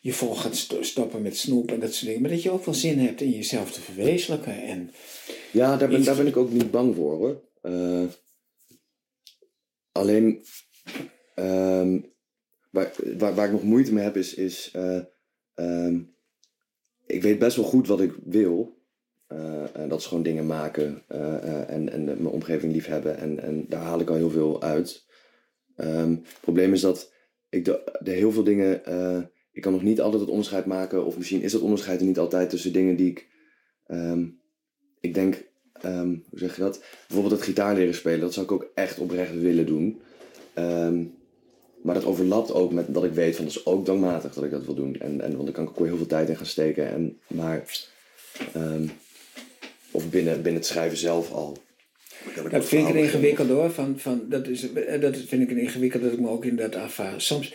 je vol gaat stoppen met snoep en dat soort dingen. Maar dat je ook wel zin hebt in jezelf te verwezenlijken. En ja, daar ben, daar ben ik ook niet bang voor hoor. Uh, alleen um, waar, waar, waar ik nog moeite mee heb is... is uh, um, ik weet best wel goed wat ik wil. Uh, en dat is gewoon dingen maken en, en mijn omgeving liefhebben. En, en daar haal ik al heel veel uit. Um, het probleem is dat ik de, heel veel dingen ik kan nog niet altijd het onderscheid maken, of misschien is het onderscheid er niet altijd tussen dingen die ik, um, ik denk, hoe zeg je dat? Bijvoorbeeld het gitaar leren spelen, dat zou ik ook echt oprecht willen doen. Maar dat overlapt ook met dat ik weet van dat is ook dwangmatig dat ik dat wil doen. En, en want dan kan ik ook weer heel veel tijd in gaan steken. En, maar, of binnen, binnen het schrijven zelf al. Dat vind ik een ingewikkeld hoor. Van, van, dat, is, dat vind ik een ingewikkeld dat ik me ook in dat afvaar. Soms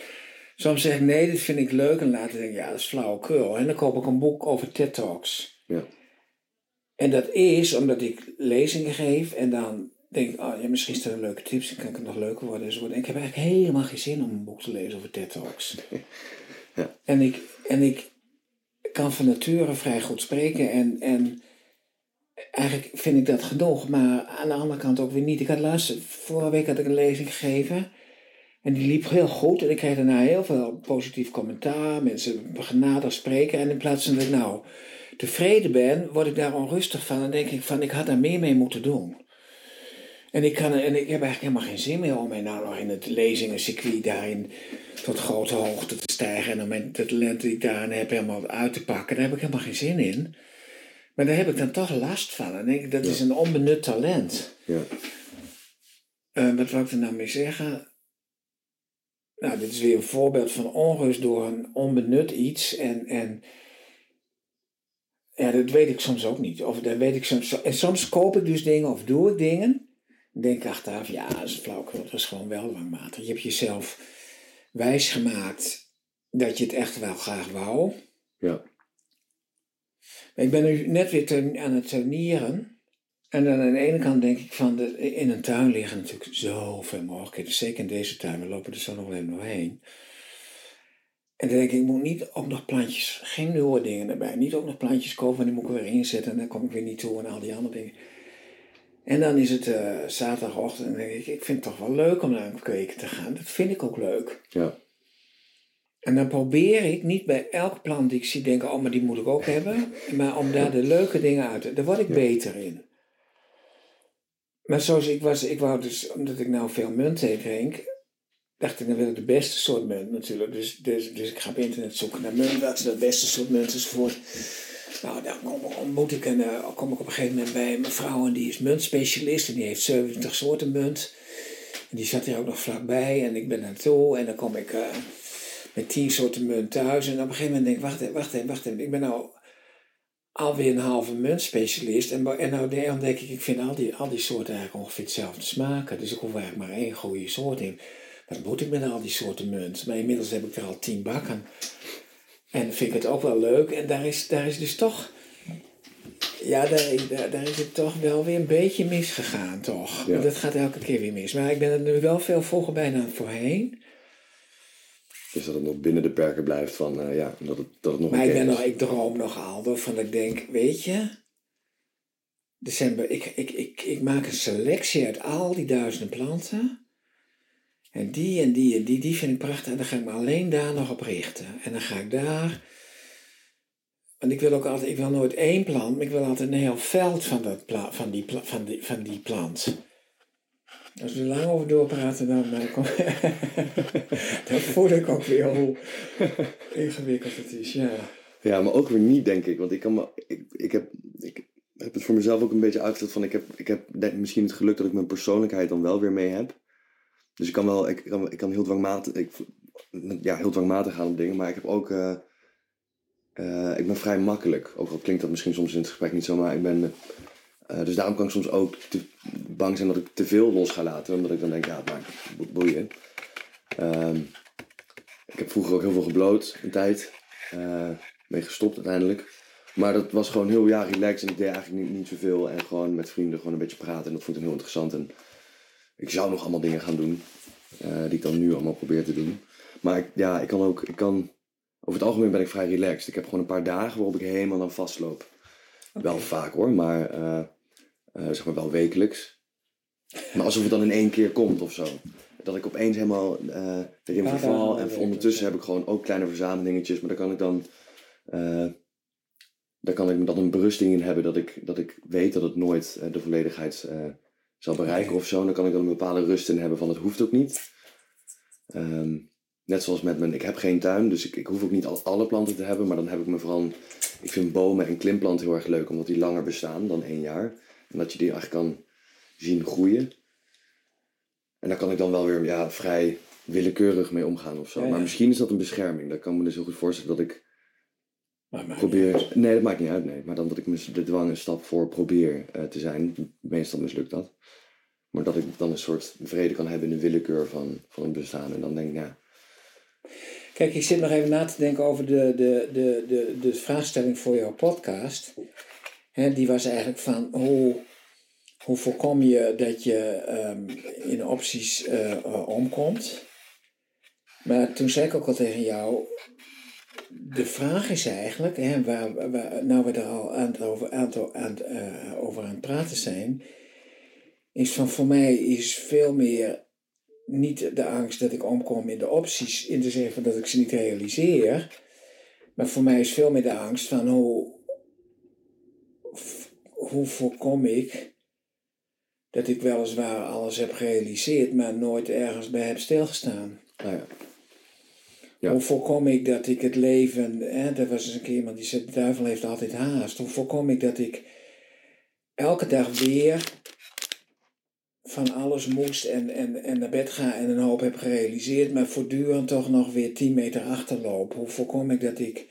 Soms zeg ik nee, dit vind ik leuk. En later denk ik, ja, dat is flauwekul. En dan koop ik een boek over TED Talks. Ja. En dat is omdat ik lezingen geef en dan denk ik, oh ja, misschien is er een leuke tips, dan kan ik het nog leuker worden. En ik heb eigenlijk helemaal geen zin om een boek te lezen over TED Talks. Ja. En, ik, en ik kan van nature vrij goed spreken en, en eigenlijk vind ik dat genoeg, maar aan de andere kant ook weer niet. Ik had laatst, vorige week had ik een lezing gegeven en die liep heel goed en ik kreeg daarna heel veel positief commentaar. Mensen genadig spreken. En in plaats van dat ik nou tevreden ben, word ik daar onrustig van. En denk ik van, ik had daar meer mee moeten doen. En ik, kan, en ik heb eigenlijk helemaal geen zin meer om mij nou nog in het lezingencircuit daarin tot grote hoogte te stijgen. En om mijn de talenten die ik daarin heb helemaal uit te pakken. Daar heb ik helemaal geen zin in. Maar daar heb ik dan toch last van. En ik, dat is een onbenut talent. Ja. Uh, wat wil ik er nou mee zeggen? Nou, dit is weer een voorbeeld van onrust door een onbenut iets. En, en ja, dat weet ik soms ook niet. Of dat weet ik soms. En soms koop ik dus dingen of doe ik dingen. En denk achteraf, ja, dat is flauw. Dat is gewoon wel langmatig. Je hebt jezelf wijsgemaakt dat je het echt wel graag wou. Ja. Ik ben nu net weer aan het tuinieren. En dan aan de ene kant denk ik van, de, in een tuin liggen natuurlijk zoveel mogelijkheden. Zeker in deze tuin, we lopen er zo nog alleen doorheen. En dan denk ik, ik moet niet ook nog plantjes, geen nieuwe dingen erbij. Niet ook nog plantjes kopen, en die moet ik weer inzetten. En dan kom ik weer niet toe en al die andere dingen. En dan is het uh, zaterdagochtend en denk ik, ik vind het toch wel leuk om naar een kweken te gaan. Dat vind ik ook leuk. Ja. En dan probeer ik niet bij elke plant die ik zie denken, oh maar die moet ik ook hebben. Maar om daar de leuke dingen uit te... Daar word ik beter in. Maar zoals ik was, ik wou dus, omdat ik nou veel munt drink, dacht ik, dan wil ik de beste soort munt natuurlijk. Dus, dus, dus ik ga op internet zoeken naar munt, wat is de beste soort munt enzovoort. Nou, dan kom, ik en, uh, kom ik op een gegeven moment bij een mevrouw en die is muntspecialist en die heeft 70 soorten munt. En die zat hier ook nog vlakbij en ik ben naartoe en dan kom ik uh, met 10 soorten munt thuis. En op een gegeven moment denk ik, wacht even, wacht wacht. Ik ben nou alweer een halve muntspecialist. En, en nou dan denk ik, ik vind al die, al die soorten eigenlijk ongeveer hetzelfde smaken. Dus ik hoef eigenlijk maar één goede soort in. Wat moet ik met al die soorten munt? Maar inmiddels heb ik er al tien bakken. En vind ik het ook wel leuk. En daar is, daar is dus toch... Ja, daar, daar, is het toch wel weer een beetje misgegaan, toch? Ja. Dat gaat elke keer weer mis. Maar ik ben er nu wel veel vroeger bijna voorheen. Dus dat het nog binnen de perken blijft van, uh, ja, dat het, dat het nog Maar ik, ben nog, ik droom nog al, van ik denk, weet je, december, ik, ik, ik, ik maak een selectie uit al die duizenden planten. En die en die en die, die vind ik prachtig. En dan ga ik me alleen daar nog op richten. En dan ga ik daar. Want ik wil ook altijd, ik wil nooit één plant, maar ik wil altijd een heel veld van, dat pla, van, die, van, die, van die plant. Als we er lang over doorpraten, dan, dan, kom, dan voel ik ook weer hoe ingewikkeld het is. Ja. ja, maar ook weer niet, denk ik. Want ik, kan me, ik, ik, heb, ik heb het voor mezelf ook een beetje uitgezet van... Ik heb, ik heb misschien het geluk dat ik mijn persoonlijkheid dan wel weer mee heb. Dus ik kan wel, ik kan, ik kan heel dwangmatig, ik, ja, heel dwangmatig gaan op dingen, maar ik heb ook, uh, uh, ik ben vrij makkelijk. Ook al klinkt dat misschien soms in het gesprek niet zo, maar ik ben, uh, dus daarom kan ik soms ook bang zijn dat ik te veel los ga laten, omdat ik dan denk, ja, het maakt boeien. Um, ik heb vroeger ook heel veel gebloot, een tijd, mee gestopt uiteindelijk. Maar dat was gewoon heel ja, relaxed en ik deed eigenlijk niet, niet zoveel. En gewoon met vrienden gewoon een beetje praten. En dat vond ik heel interessant. En ik zou nog allemaal dingen gaan doen. Uh, die ik dan nu allemaal probeer te doen. Maar ik, ja, ik kan ook, ik kan, over het algemeen ben ik vrij relaxed. Ik heb gewoon een paar dagen waarop ik helemaal aan vastloop. Wel vaak hoor, maar uh, uh, zeg maar wel wekelijks. Maar alsof het dan in één keer komt of zo. Dat ik opeens helemaal erin verval. En ondertussen heb ik gewoon ook kleine verzamelingetjes. Maar daar kan ik dan daar kan ik dan een berusting in hebben dat ik, dat ik weet dat het nooit de volledigheid zal bereiken of zo. Dan kan ik dan een bepaalde rust in hebben van het hoeft ook niet. Um, net zoals met mijn, ik heb geen tuin, dus ik, ik hoef ook niet al, alle planten te hebben. Maar dan heb ik me vooral, ik vind bomen en klimplanten heel erg leuk. Omdat die langer bestaan dan één jaar. En dat je die eigenlijk kan zien groeien. En daar kan ik dan wel weer ja, vrij willekeurig mee omgaan of zo. Maar misschien is dat een bescherming. Dat kan me dus heel goed voorstellen dat ik probeer... Nee, dat maakt niet uit, nee. Maar dan dat ik de dwang een stap voor probeer uh, te zijn. Meestal mislukt dat. Maar dat ik dan een soort vrede kan hebben in de willekeur van, van het bestaan. En dan denk ik, ja. Kijk, ik zit nog even na te denken over de, de, de, de, de vraagstelling voor jouw podcast. He, die was eigenlijk van hoe, hoe voorkom je dat je um, in opties uh, omkomt. Maar toen zei ik ook al tegen jou, de vraag is eigenlijk, hè, waar, waar, nou we er al aan, over, aan, aan, uh, over aan het praten zijn, is van voor mij is veel meer niet de angst dat ik omkom in de opties, in de zin dat ik ze niet realiseer. Maar voor mij is veel meer de angst van hoe, hoe voorkom ik dat ik weliswaar alles heb gerealiseerd, maar nooit ergens bij heb stilgestaan. Nou ja. Hoe voorkom ik dat ik het leven, hè, er was eens een keer iemand die zei, de duivel heeft altijd haast. Hoe voorkom ik dat ik elke dag weer van alles moest en, en, en naar bed ga en een hoop heb gerealiseerd, maar voortdurend toch nog weer 10 meter achterloop. Hoe voorkom ik dat ik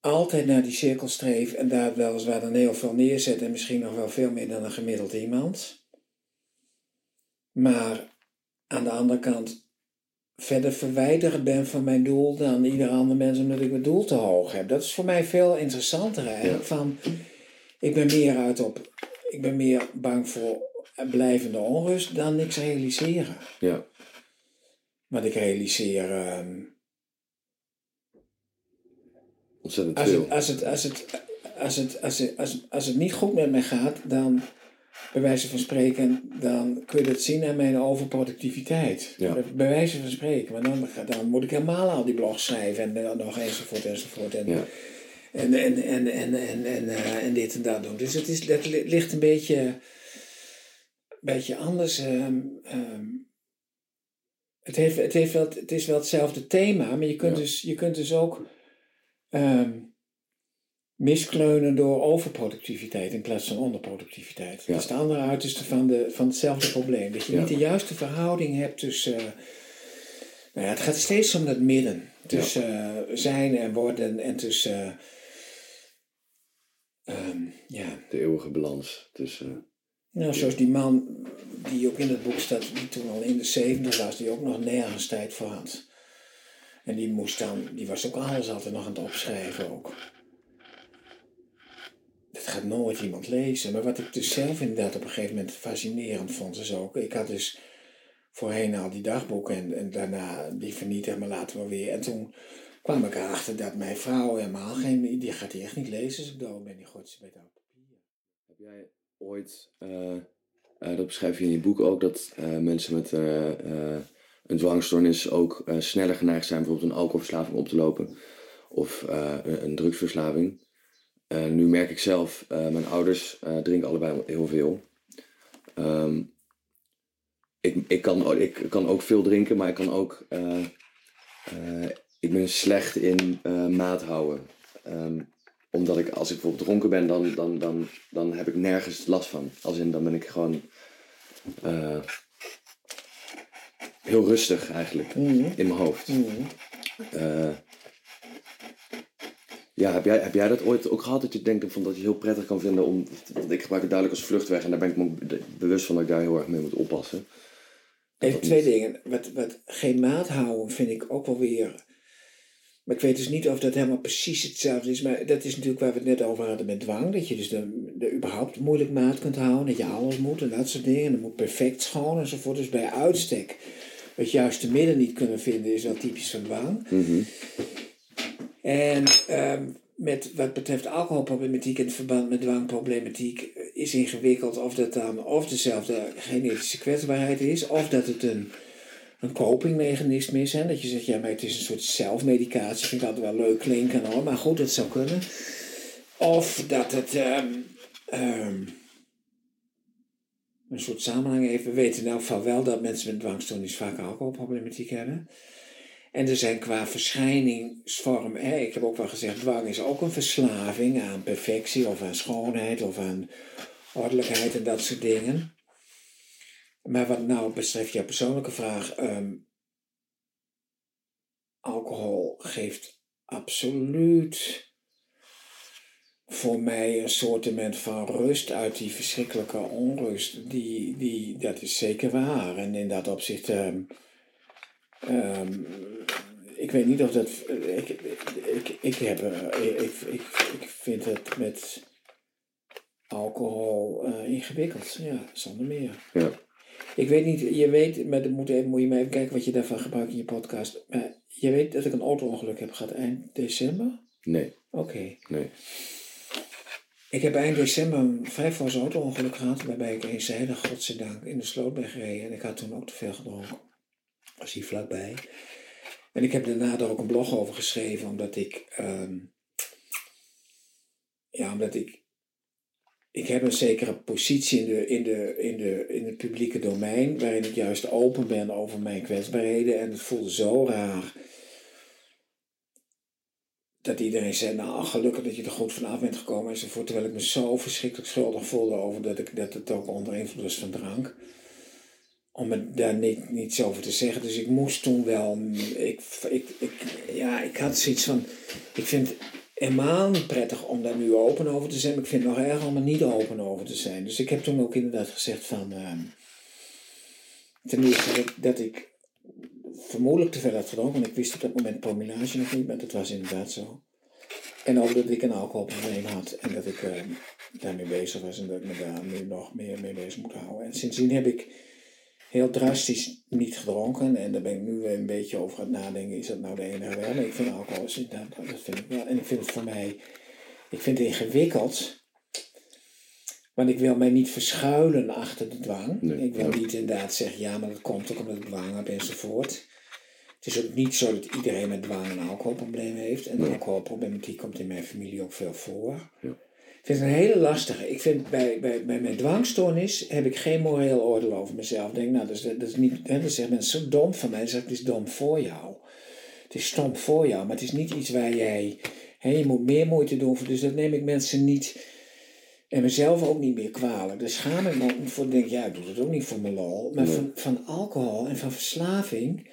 altijd naar die cirkel streef en daar weliswaar dan heel veel neerzet en misschien nog wel veel meer dan een gemiddeld iemand. Maar aan de andere kant verder verwijderd ben van mijn doel dan ieder ander mens omdat ik mijn doel te hoog heb. Dat is voor mij veel interessanter eigenlijk. Van, ik ben meer uit op, ik ben meer bang voor blijvende onrust dan niks realiseren. Ja. Want ik realiseer. ehm, Ontzettend als, veel. het, als, het, als, het, als, het, als, het, als, als het niet goed met mij gaat, dan, bij wijze van spreken, dan kun je dat zien aan mijn overproductiviteit. Ja. Bij wijze van spreken. Maar dan, dan moet ik helemaal al die blogs schrijven en dan nog enzovoort enzovoort. En, Ja. en, en, en, en, en, en, eh, en dit en dat doen. Dus het, is, li- ligt een beetje, een beetje anders. ehm, ehm. het, heeft, het, heeft wel, het is wel hetzelfde thema, maar je kunt, Ja. dus, je kunt dus ook ehm, miskleunen door overproductiviteit in plaats van onderproductiviteit. Ja. Dat is de andere uiterste van, de, van hetzelfde probleem. Dat je Ja. niet de juiste verhouding hebt tussen. eh, nou ja, het gaat steeds om dat midden. Tussen eh, zijn en worden en tussen. eh, ehm, ja, De eeuwige balans tussen... nou, zoals die man die ook in het boek staat, die toen al in de 70 was, die ook nog nergens tijd voor had. En die moest dan, die was ook alles altijd nog aan het opschrijven ook. Dat gaat nooit iemand lezen. Maar wat ik dus zelf inderdaad op een gegeven moment fascinerend vond, is ook, ik had dus voorheen al die dagboeken en, en daarna die vernietigd, maar later wel weer. En toen kwam ik erachter dat mijn vrouw helemaal geen, die gaat die echt niet lezen als ik dood ben, die gooit ze het papier. Heb jij ooit, eh, eh, dat beschrijf je in je boek ook, dat eh, mensen met een dwangstoornis ook sneller geneigd zijn bijvoorbeeld een alcoholverslaving op te lopen of een drugsverslaving. Eh, nu merk ik zelf, eh, mijn ouders eh, drinken allebei heel veel. Ehm, ik, ik, kan, ik kan ook veel drinken, maar ik kan ook. ik ben slecht in maat houden. Ehm, omdat ik, als ik bijvoorbeeld dronken ben, dan, dan, dan, dan heb ik nergens last van. Als in, dan ben ik gewoon heel rustig eigenlijk in mijn hoofd. Eh, ja, heb jij, heb jij dat ooit ook gehad dat je denkt van dat je heel prettig kan vinden om. Want ik gebruik het duidelijk als vluchtweg en daar ben ik me bewust van dat ik daar heel erg mee moet oppassen. Even twee niet- dingen. Wat, wat geen maat houden vind ik ook wel weer. Maar ik weet dus niet of dat helemaal precies hetzelfde is. Maar dat is natuurlijk waar we het net over hadden met dwang. Dat je dus de, de überhaupt moeilijk maat kunt houden. Dat je alles moet en dat soort dingen. En dat moet perfect schoon enzovoort. Dus bij uitstek het juiste midden niet kunnen vinden is wel typisch van dwang. Mhm. En ehm, met wat betreft alcoholproblematiek in verband met dwangproblematiek eh, is ingewikkeld of dat dan of dezelfde genetische kwetsbaarheid is, of dat het een, een copingmechanisme is. Hè? Dat je zegt, ja, maar het is een soort zelfmedicatie. Vind ik altijd wel leuk klinken hoor, maar goed, dat zou kunnen. Of dat het ehm, ehm, een soort samenhang heeft. We weten in elk geval wel dat mensen met dwangstoornis vaak alcoholproblematiek hebben. En er zijn qua verschijningsvorm, hè, ik heb ook wel gezegd, dwang is ook een verslaving aan perfectie of aan schoonheid of aan ordelijkheid en dat soort dingen. Maar wat nou betreft jouw persoonlijke vraag, ehm, alcohol geeft absoluut voor mij een soortement van rust uit die verschrikkelijke onrust. Die, die, dat is zeker waar. En in dat opzicht. ehm, ehm, ik weet niet of dat. Ik, ik, ik, heb, eh, ik, ik, ik vind het met alcohol eh, ingewikkeld. Ja, zonder meer. Ja. Ik weet niet, je weet, maar dan moet, even, moet je maar even kijken wat je daarvan gebruikt in je podcast. Maar je weet dat ik een auto-ongeluk heb gehad eind december? Nee, Oké. nee. Ik heb eind december een fors auto-ongeluk gehad, waarbij ik eenzijdig, godzijdank, in de sloot ben gereden. En ik had toen ook te veel gedronken. Was vlakbij. En ik heb daarna er ook een blog over geschreven, omdat ik, ehm, ja, omdat ik, ik heb een zekere positie in, de, in, de, in, de, in het publieke domein, waarin ik juist open ben over mijn kwetsbaarheden. En het voelde zo raar dat iedereen zei, nou gelukkig dat je er goed vanaf bent gekomen enzovoort. Terwijl ik me zo verschrikkelijk schuldig voelde over dat, ik, dat het ook onder invloed was van drank. Om me daar niet, niets over te zeggen. Dus ik moest toen wel, ik, ik, ik, ja, ik had zoiets van, ik vind het helemaal prettig om daar nu open over te zijn. Maar ik vind het nog erg om er niet open over te zijn. Dus ik heb toen ook inderdaad gezegd van, uh, ten eerste dat, ik vermoedelijk te veel had gedronken, want ik wist op dat moment promillage nog niet, maar dat was inderdaad zo. En ook dat ik een alcoholprobleem had en dat ik uh, daarmee bezig was en dat ik me daar nu nog meer mee bezig moet houden. En sindsdien heb ik heel drastisch niet gedronken en daar ben ik nu weer een beetje over aan het nadenken, is dat nou de enige wel? Maar ik vind alcohol, dat, dat vind ik wel. En ik vind het voor mij, ik vind het ingewikkeld. Want ik wil mij niet verschuilen achter de dwang. ik wil niet inderdaad zeggen, ja, maar dat komt ook omdat ik dwang heb enzovoort. Het is ook niet zo dat iedereen met dwang een alcoholprobleem heeft. En nee. alcoholproblematiek komt in mijn familie ook veel voor. Ja. Ik vind het een hele lastige. Ik vind bij, bij, bij mijn dwangstoornis heb ik geen moreel oordeel over mezelf. Ik denk, nou, dat is, dat is niet, hè, dan zeggen mensen zo dom van mij. Dan zeg ik, het is dom voor jou. Het is stom voor jou, maar het is niet iets waar jij, hè, je moet meer moeite doen voor. Dus dat neem ik mensen niet, en mezelf ook niet meer kwalijk. Dus schaam ik me ook niet voor, denk ja, ik doe het ook niet voor mijn lol. Maar van, van alcohol en van verslaving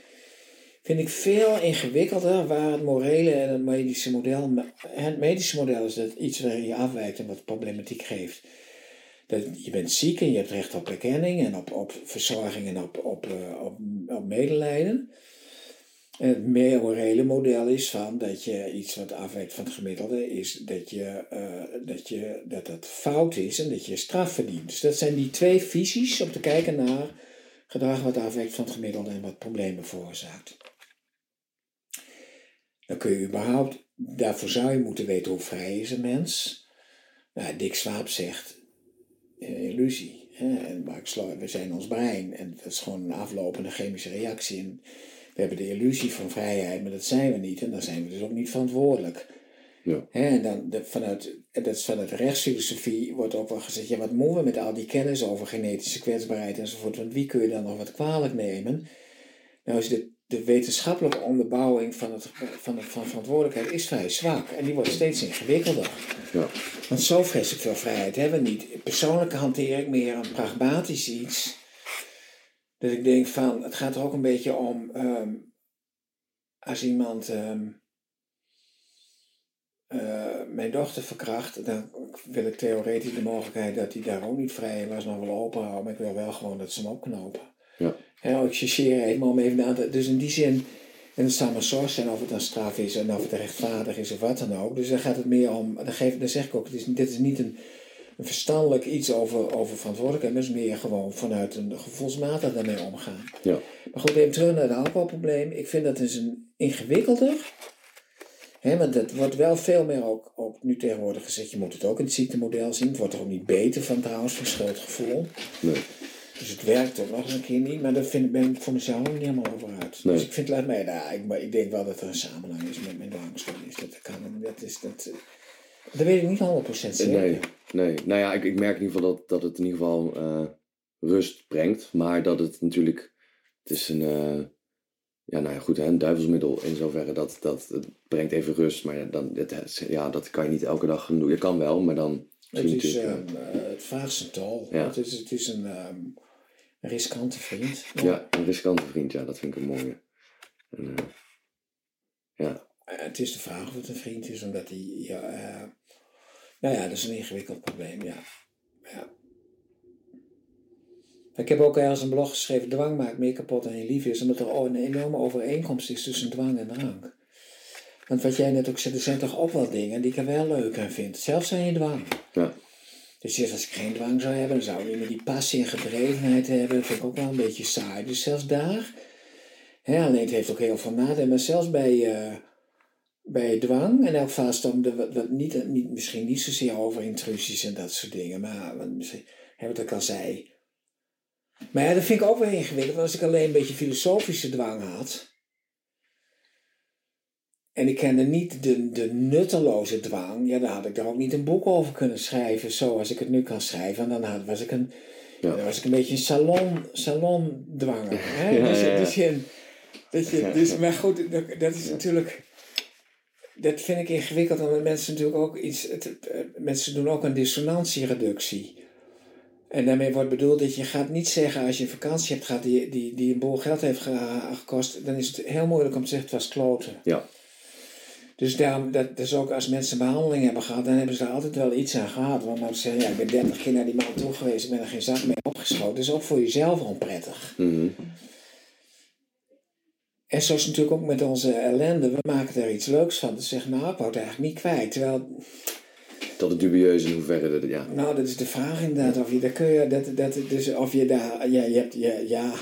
vind ik veel ingewikkelder waar het morele en het medische model. Het medische model is dat iets waarin je afwijkt en wat problematiek geeft. Dat je bent ziek en je hebt recht op erkenning en op, op verzorging en op, op, uh, op, op medelijden. En het meer morele model is van dat je iets wat afwijkt van het gemiddelde is dat, je, uh, dat, je, dat dat fout is en dat je straf verdient. Dus dat zijn die twee visies om te kijken naar gedrag wat afwijkt van het gemiddelde en wat problemen veroorzaakt. Dan kun je überhaupt, daarvoor zou je moeten weten hoe vrij is een mens. Nou, Dick Swaap zegt, uh, illusie. Hè? We zijn ons brein. En dat is gewoon een aflopende chemische reactie. En we hebben de illusie van vrijheid, maar dat zijn we niet. En dan zijn we dus ook niet verantwoordelijk. Ja. Hè? En dan de, vanuit, dat is vanuit rechtsfilosofie wordt ook wel gezegd, ja, wat moeten we met al die kennis over genetische kwetsbaarheid enzovoort? Want wie kun je dan nog wat kwalijk nemen? Nou is de de wetenschappelijke onderbouwing van, het, van, de, van verantwoordelijkheid is vrij zwak. En die wordt steeds ingewikkelder. Ja. Want zo vreselijk veel vrijheid hebben we niet. Persoonlijk hanteer ik meer een pragmatisch iets. Dat ik denk van, het gaat er ook een beetje om, ehm, als iemand ehm, eh, mijn dochter verkracht, dan wil ik theoretisch de mogelijkheid dat hij daar ook niet vrij was, nog wel open houden. Maar ik wil wel gewoon dat ze hem opknopen. Ik chargeer even om even aan te... Dus in die zin, en het zou maar zorg zijn of het dan straf is en of het rechtvaardig is of wat dan ook. Dus dan gaat het meer om, dan, geef, dan zeg ik ook, het is, dit is niet een, een verstandelijk iets over, over verantwoordelijkheid, maar het is meer gewoon vanuit een gevoelsmatig daarmee omgaan. Ja. Maar goed, even terug naar het alcoholprobleem. Ik vind dat is een ingewikkelder. He, want dat wordt wel veel meer ook, ook nu tegenwoordig gezegd, je moet het ook in het ziektemodel zien. Het wordt er ook niet beter van trouwens, van schuldgevoel. Nee. Dus het werkt ook nog eens een keer niet, maar daar vind, ben ik voor mezelf ook niet helemaal over uit. Dus ik vind, laat mij daar, ik, ik denk wel dat er een samenhang is met mijn dwangstoornis. Dat kan, dat is, dat, dat weet ik niet 100% zeker. Nee, nee. Nou ja, ik, ik merk in ieder geval dat, dat het in ieder geval uh, rust brengt, maar dat het natuurlijk, het is een, uh, ja nou ja goed, hè, een duivelsmiddel in zoverre dat, dat het brengt even rust, maar dan, het, ja, dat kan je niet elke dag doen. Je kan wel, maar dan... Het, is, um, het tol. Ja. Het, is, het is een... Um, een riskante vriend. Ja. een riskante vriend, ja, dat vind ik een mooie. En, uh, ja. Het is de vraag of het een vriend is, omdat hij. Ja, uh, nou ja, dat is een ingewikkeld probleem, ja. ja. Ik heb ook ergens een blog geschreven: dwang maakt meer kapot dan je lief is, omdat er een enorme overeenkomst is tussen dwang en drank. Want wat jij net ook zei, er zijn toch ook wel dingen die ik er wel leuk aan vind. Zelfs zijn je dwang. Ja. Dus als ik geen dwang zou hebben, dan zou ik niet meer die passie en gedrevenheid hebben. Dat vind ik ook wel een beetje saai. Dus zelfs daar, hè, alleen het heeft ook heel veel nadelen, maar zelfs bij, uh, bij dwang, en elk vast de, wat, niet, niet, misschien niet zozeer over intrusies en dat soort dingen, maar wat, misschien, hè, wat ik al zei. Maar ja, dat vind ik ook wel ingewikkeld, want als ik alleen een beetje filosofische dwang had, en ik kende niet de, de nutteloze dwang. Ja, dan had ik daar ook niet een boek over kunnen schrijven zoals ik het nu kan schrijven. En dan had, was, ik een, ja. dan was ik een beetje een salon, salondwanger. Hè? Ja, dus, dus, je, dat je, dus, maar goed, dat, is natuurlijk... dat vind ik ingewikkeld, omdat mensen natuurlijk ook iets. Het, eh, mensen doen ook een dissonantiereductie. En daarmee wordt bedoeld dat je gaat niet zeggen als je een vakantie hebt gehad die, die, die een bol geld heeft gekost, dan is het heel moeilijk om te zeggen het was kloten. Ja. Dus daarom, dat, dus ook als mensen behandeling hebben gehad, dan hebben ze altijd wel iets aan gehad. Want dan zeggen ja, ik ben 30 keer naar die man toe geweest, ik ben er geen zak mee opgeschoten. Dat is ook voor jezelf onprettig. Mhm. En zo is het natuurlijk ook met onze ellende. We maken er iets leuks van. Dus zeggen, nou, ik wou het eigenlijk niet kwijt. Terwijl, Dat het dubieus in hoeverre dat, ja. nou, dat is de vraag inderdaad. Of je, daar kun je, dat, dat, dus of je daar, ja, je hebt, ja, ja,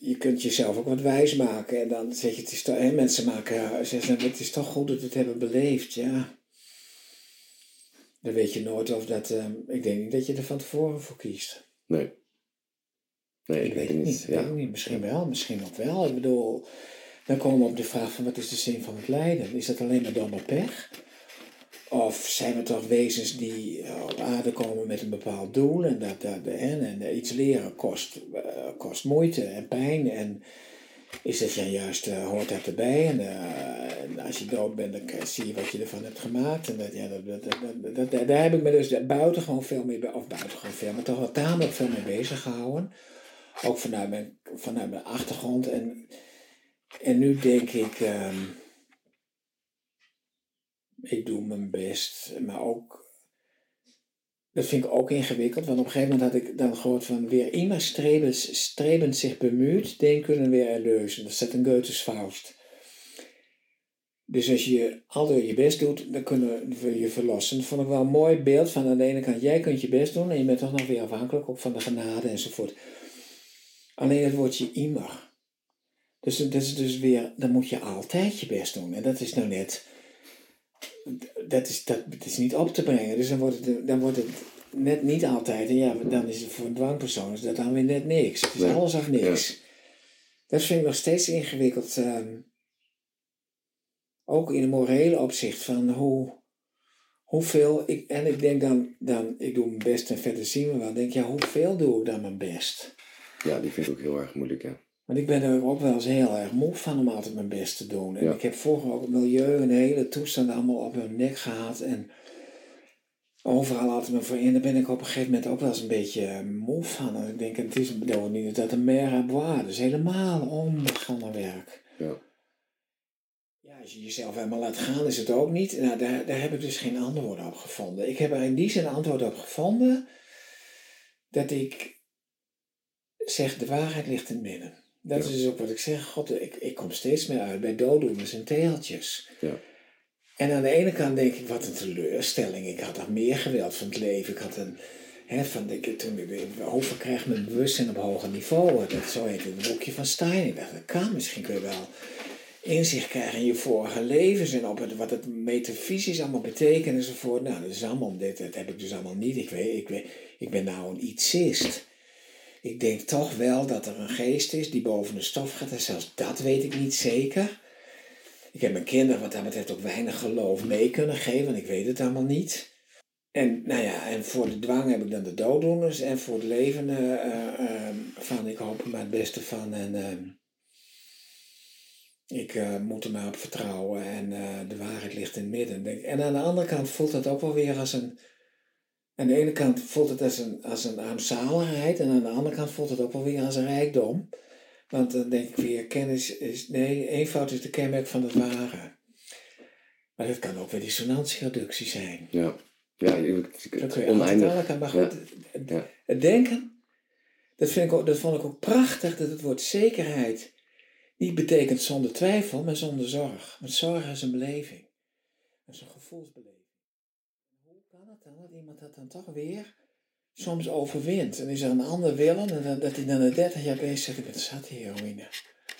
je kunt jezelf ook wat wijs maken. En dan zeg je, het is toch, hè, mensen maken, zeggen, het is toch goed dat we het hebben beleefd, ja. Dan weet je nooit of dat, ehm, ik denk niet dat je er van tevoren voor kiest. Nee. Nee, Ik weet het niet. Ik weet het niet. Misschien wel, misschien ook wel. Ik bedoel, dan komen we op de vraag van wat is de zin van het lijden? Is dat alleen maar domme pech? Of zijn we toch wezens die eh, op aarde komen met een bepaald doel en, dat, dat, en, en iets leren kost, eh, kost moeite en pijn en is dat ja juist, eh, hoort dat erbij en, eh, als je dood bent dan zie je wat je ervan hebt gemaakt en dat, ja, dat, dat, dat, daar heb ik me dus buitengewoon veel mee, of buitengewoon veel, maar toch wel tamelijk veel mee bezig gehouden. Ook vanuit mijn, vanuit mijn achtergrond en, en nu denk ik, ehm, ik doe mijn best, maar ook, dat vind ik ook ingewikkeld, want op een gegeven moment had ik dan gehoord van weer strebens, strebend zich bemüht, den kunnen weer erleuzen. Dat staat in Goethes Faust. Dus als je altijd je best doet, dan kunnen we je verlossen. Dat vond ik wel een mooi beeld van aan de ene kant, jij kunt je best doen en je bent toch nog weer afhankelijk ook van de genade enzovoort. Alleen het woordje immer. Dus dat is dus weer, dan moet je altijd je best doen. En dat is nou net, dat is, dat, dat is niet op te brengen. Dus dan wordt, het, dan wordt het net niet altijd. En ja, dan is het voor een dwangpersoon is dat dan weer net niks. Het is Nee. alles of niks. Dat vind ik nog steeds ingewikkeld. ehm, ook in een morele opzicht van hoe, hoeveel, ik, en ik denk dan, dan, ik doe mijn best en verder zien we wel. Denk ja, hoeveel doe ik dan mijn best? Ja, die vind ik ook heel erg moeilijk, ja. Want ik ben er ook wel eens heel erg moe van om altijd mijn best te doen. En Ja. ik heb vroeger ook het milieu en de hele toestand allemaal op mijn nek gehad. En overal altijd me voor in. Daar ben ik op een gegeven moment ook wel eens een beetje eh, moe van. En ik denk, het is niet dat een mer à boire. Is helemaal onbegonnen werk. Ja. Ja, als je jezelf helemaal laat gaan, is het ook niet. Nou, daar, daar heb ik dus geen antwoord op gevonden. Ik heb er in die zin een antwoord op gevonden dat ik zeg, de waarheid ligt in het midden. Dat is dus ook wat ik zeg. God, ik, ik kom steeds meer uit bij dooddoeners en teeltjes. Ja. En aan de ene kant denk ik, wat een teleurstelling. Ik had nog meer geweld van het leven. Ik had een, hè, van de, toen ik over krijg mijn bewustzijn op hoger niveau. Dat, zo heet het boekje van Stein. Ik dacht, dat kan. Misschien kun je wel inzicht krijgen in je vorige levens en op het, wat het metafysisch allemaal betekent enzovoort. Nou, dat is allemaal, dit, dat heb ik dus allemaal niet. Ik, weet, ik, weet, ik ben nou een ietsist. Ik denk toch wel dat er een geest is die boven de stof gaat. En zelfs dat weet ik niet zeker. Ik heb mijn kinderen wat dat betreft ook weinig geloof mee kunnen geven, want ik weet het allemaal niet. En, nou ja, en voor de dwang heb ik dan de dooddoeners. En voor het leven eh, eh, eh, van ik hoop er maar het beste van. En eh, ik eh, moet er maar op vertrouwen. En de waarheid ligt in het midden. En aan de andere kant voelt dat ook wel weer als een... Aan de ene kant voelt het als een, als een armzaligheid. En aan de andere kant voelt het ook wel weer als een rijkdom. Want dan denk ik weer, kennis is... Nee, eenvoud is de kenmerk van het ware. Maar dat kan ook weer dissonantiereductie zijn. Ja. Ja, je- Dat kun je oneindig. aan. Maar goed, het, het- Ja. het denken, dat, vind ik ook, dat vond ik ook prachtig, dat het woord zekerheid niet betekent zonder twijfel, maar zonder zorg. Want zorg is een beleving. Dat is een gevoelsbeleving. Dan dat iemand dat dan toch weer soms overwint? En is er een ander willen en dat, dat hij dan na 30 jaar bezig zegt, ik ben zat heroïne.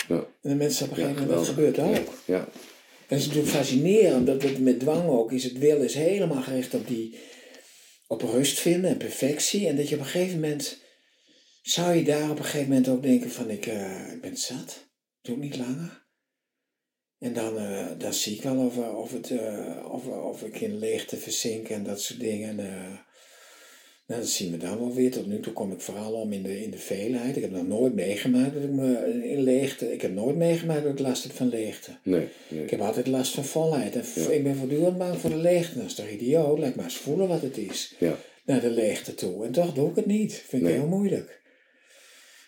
Ja. En de mensen op een gegeven moment, dat gebeurt ook. Ja. En het is natuurlijk fascinerend dat het met dwang ook is. Het wil is helemaal gericht op die op rust vinden en perfectie. En dat je op een gegeven moment zou je daar op een gegeven moment ook denken van ik, eh, ik ben zat. Doe het niet langer. En dan, eh, dan zie ik wel of, eh, of, het, eh, of, of ik in leegte verzink en dat soort dingen. En, Nou, dat zien we dan wel weer. Tot nu toe kom ik vooral om in de, in de veelheid. Ik heb nog nooit meegemaakt dat ik me in leegte... Ik heb nooit meegemaakt dat ik last heb van leegte. Nee, nee. Ik heb altijd last van volheid. En ik ben voortdurend bang voor de leegte. Dat is toch idioot? Laat maar eens voelen wat het is. Ja. Naar de leegte toe. En toch doe ik het niet. Vind ik heel moeilijk.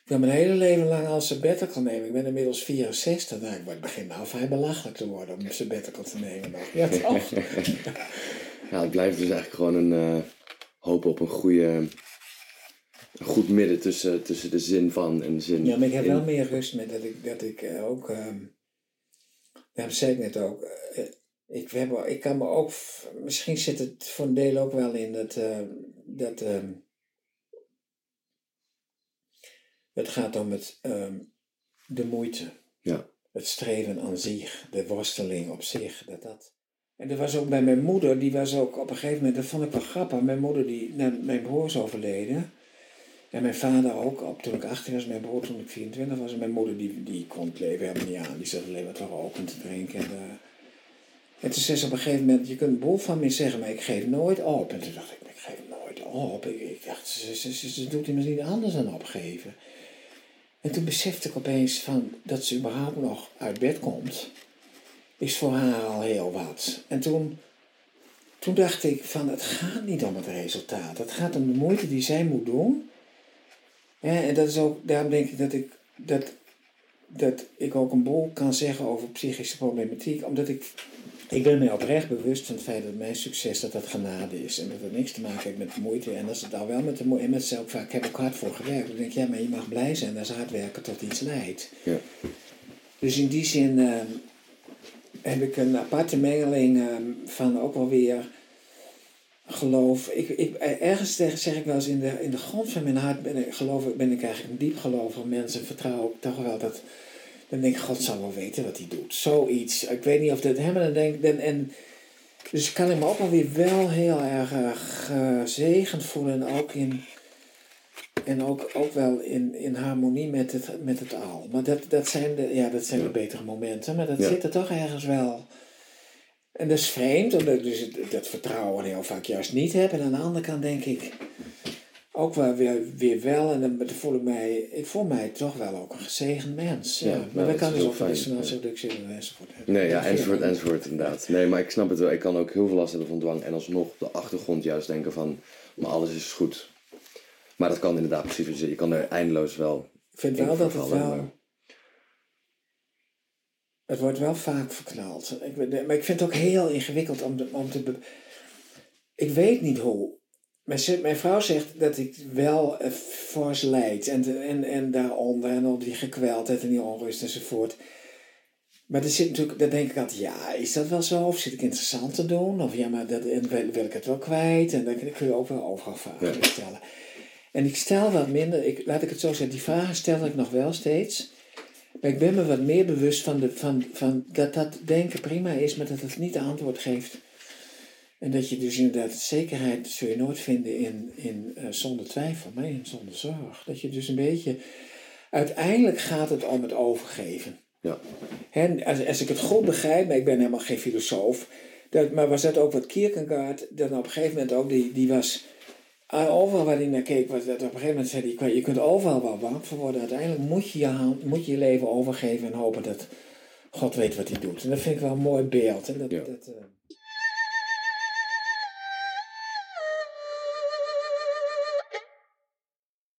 Ik heb mijn hele leven lang al sabbatical nemen. Ik ben inmiddels 64. Nou, ik begin nou vrij belachelijk te worden om een sabbatical te nemen. nog. Ja, toch? Ja, het blijft dus eigenlijk gewoon een eh, hoop op een goede, een goed midden tussen, tussen de zin van en de zin Ja, maar ik heb in. wel meer rust met dat ik, dat ik eh, ook. ehm ja, dat zei ik net ook. eh, ik, hebben, ik kan me ook. Misschien zit het voor een deel ook wel in dat. dat het gaat om het, ehm, de moeite. Ja. Het streven aan zich. De worsteling op zich. Dat dat. En dat was ook bij mijn moeder. Die was ook op een gegeven moment. Dat vond ik wel grappig. Mijn moeder, die, mijn broer is overleden. En mijn vader ook, op, toen ik 18 was, mijn broer toen ik 24 was. En mijn moeder die, die kon het leven helemaal niet aan. Die zat alleen maar te roken en te drinken. En, eh, en toen zei ze op een gegeven moment, je kunt een boel van me zeggen, maar ik geef nooit op. En toen dacht ik, ik geef nooit op. Ik, ik dacht, ze, ze, ze, ze doet immers niet anders dan opgeven. En toen besefte ik opeens van, dat ze überhaupt nog uit bed komt, is voor haar al heel wat. En toen, toen dacht ik van, het gaat niet om het resultaat. Het gaat om de moeite die zij moet doen. Ja, en dat is ook, daarom denk ik dat ik, dat, dat ik ook een boel kan zeggen over psychische problematiek. Omdat ik, ik ben me oprecht bewust van het feit dat mijn succes dat dat genade is. En dat het niks te maken heeft met de moeite. En als het dan wel met de moeite, en met zelf vaak, ik heb ook hard voor gewerkt. Dan denk ik, ja, maar je mag blij zijn als hard werken tot iets leidt. Ja. Dus in die zin ehm, heb ik een aparte mengeling ehm, van ook wel weer geloof. Ik, ik, ergens tegen zeg ik wel eens in de, in de grond van mijn hart ben ik, geloof, ik- ben ik eigenlijk een diep gelovig mens en vertrouw ik toch wel dat. Dan denk ik, God zal wel weten wat hij doet. Zoiets. Ik weet niet of dat hem dan denk en, en Dus kan ik me ook alweer wel heel erg eh, gezegend voelen. En ook, in, en ook, ook wel in, in harmonie met het, met het al. Maar dat, dat zijn, de, ja, dat zijn de betere momenten. Maar dat Ja. zit er toch ergens wel. En dat is vreemd, omdat ik dus dat vertrouwen heel vaak juist niet heb. En aan de andere kant denk ik ook wel weer, weer wel. En dan voel ik mij, ik voel mij toch wel ook een gezegend mens. Ja, Ja, maar nou, dat kan dus heel ook voor fijn, dissonantie ja. reductie enzovoort. Nee, ja, enzovoort, enzovoort, inderdaad. Nee, maar ik snap het wel. Ik kan ook heel veel last hebben van dwang en alsnog op de achtergrond juist denken van, maar alles is goed. Maar dat kan inderdaad precies wat je kan er eindeloos wel Ik vind in wel dat het wel. maar- Het wordt wel vaak verknald. Ik, maar ik vind het ook heel ingewikkeld om, te- om te. Ik weet niet hoe. Mijn, mijn vrouw zegt dat ik wel eh, fors leid. En, en, en daaronder. En op die gekweldheid en die onrust enzovoort. Maar er zit natuurlijk, dan denk ik altijd, ja, is dat wel zo? Of zit ik interessant te doen? Of ja, maar dat, en wil, wil ik het wel kwijt? En dan kun je ook wel overal vragen Ja. stellen. En ik stel wat minder, ik, laat ik het zo zeggen, die vragen stel ik nog wel steeds. Maar ik ben me wat meer bewust van, de, van, van dat dat denken prima is, maar dat het niet de antwoord geeft. En dat je dus inderdaad zekerheid zul je nooit vinden in, in eh, zonder twijfel, maar in zonder zorg. Dat je dus een beetje, uiteindelijk gaat het om het overgeven. Ja, En als, als ik het goed begrijp, maar ik ben helemaal geen filosoof, dat, maar was dat ook wat Kierkegaard, dan op een gegeven moment ook, die, die was, ah, overal waar hij naar keek, was dat op een gegeven moment zei hij, je kunt overal wel bang voor worden, uiteindelijk moet je je, hand- moet je, je leven overgeven en hopen dat God weet wat hij doet. En dat vind ik wel een mooi beeld. En dat, Ja. dat, eh,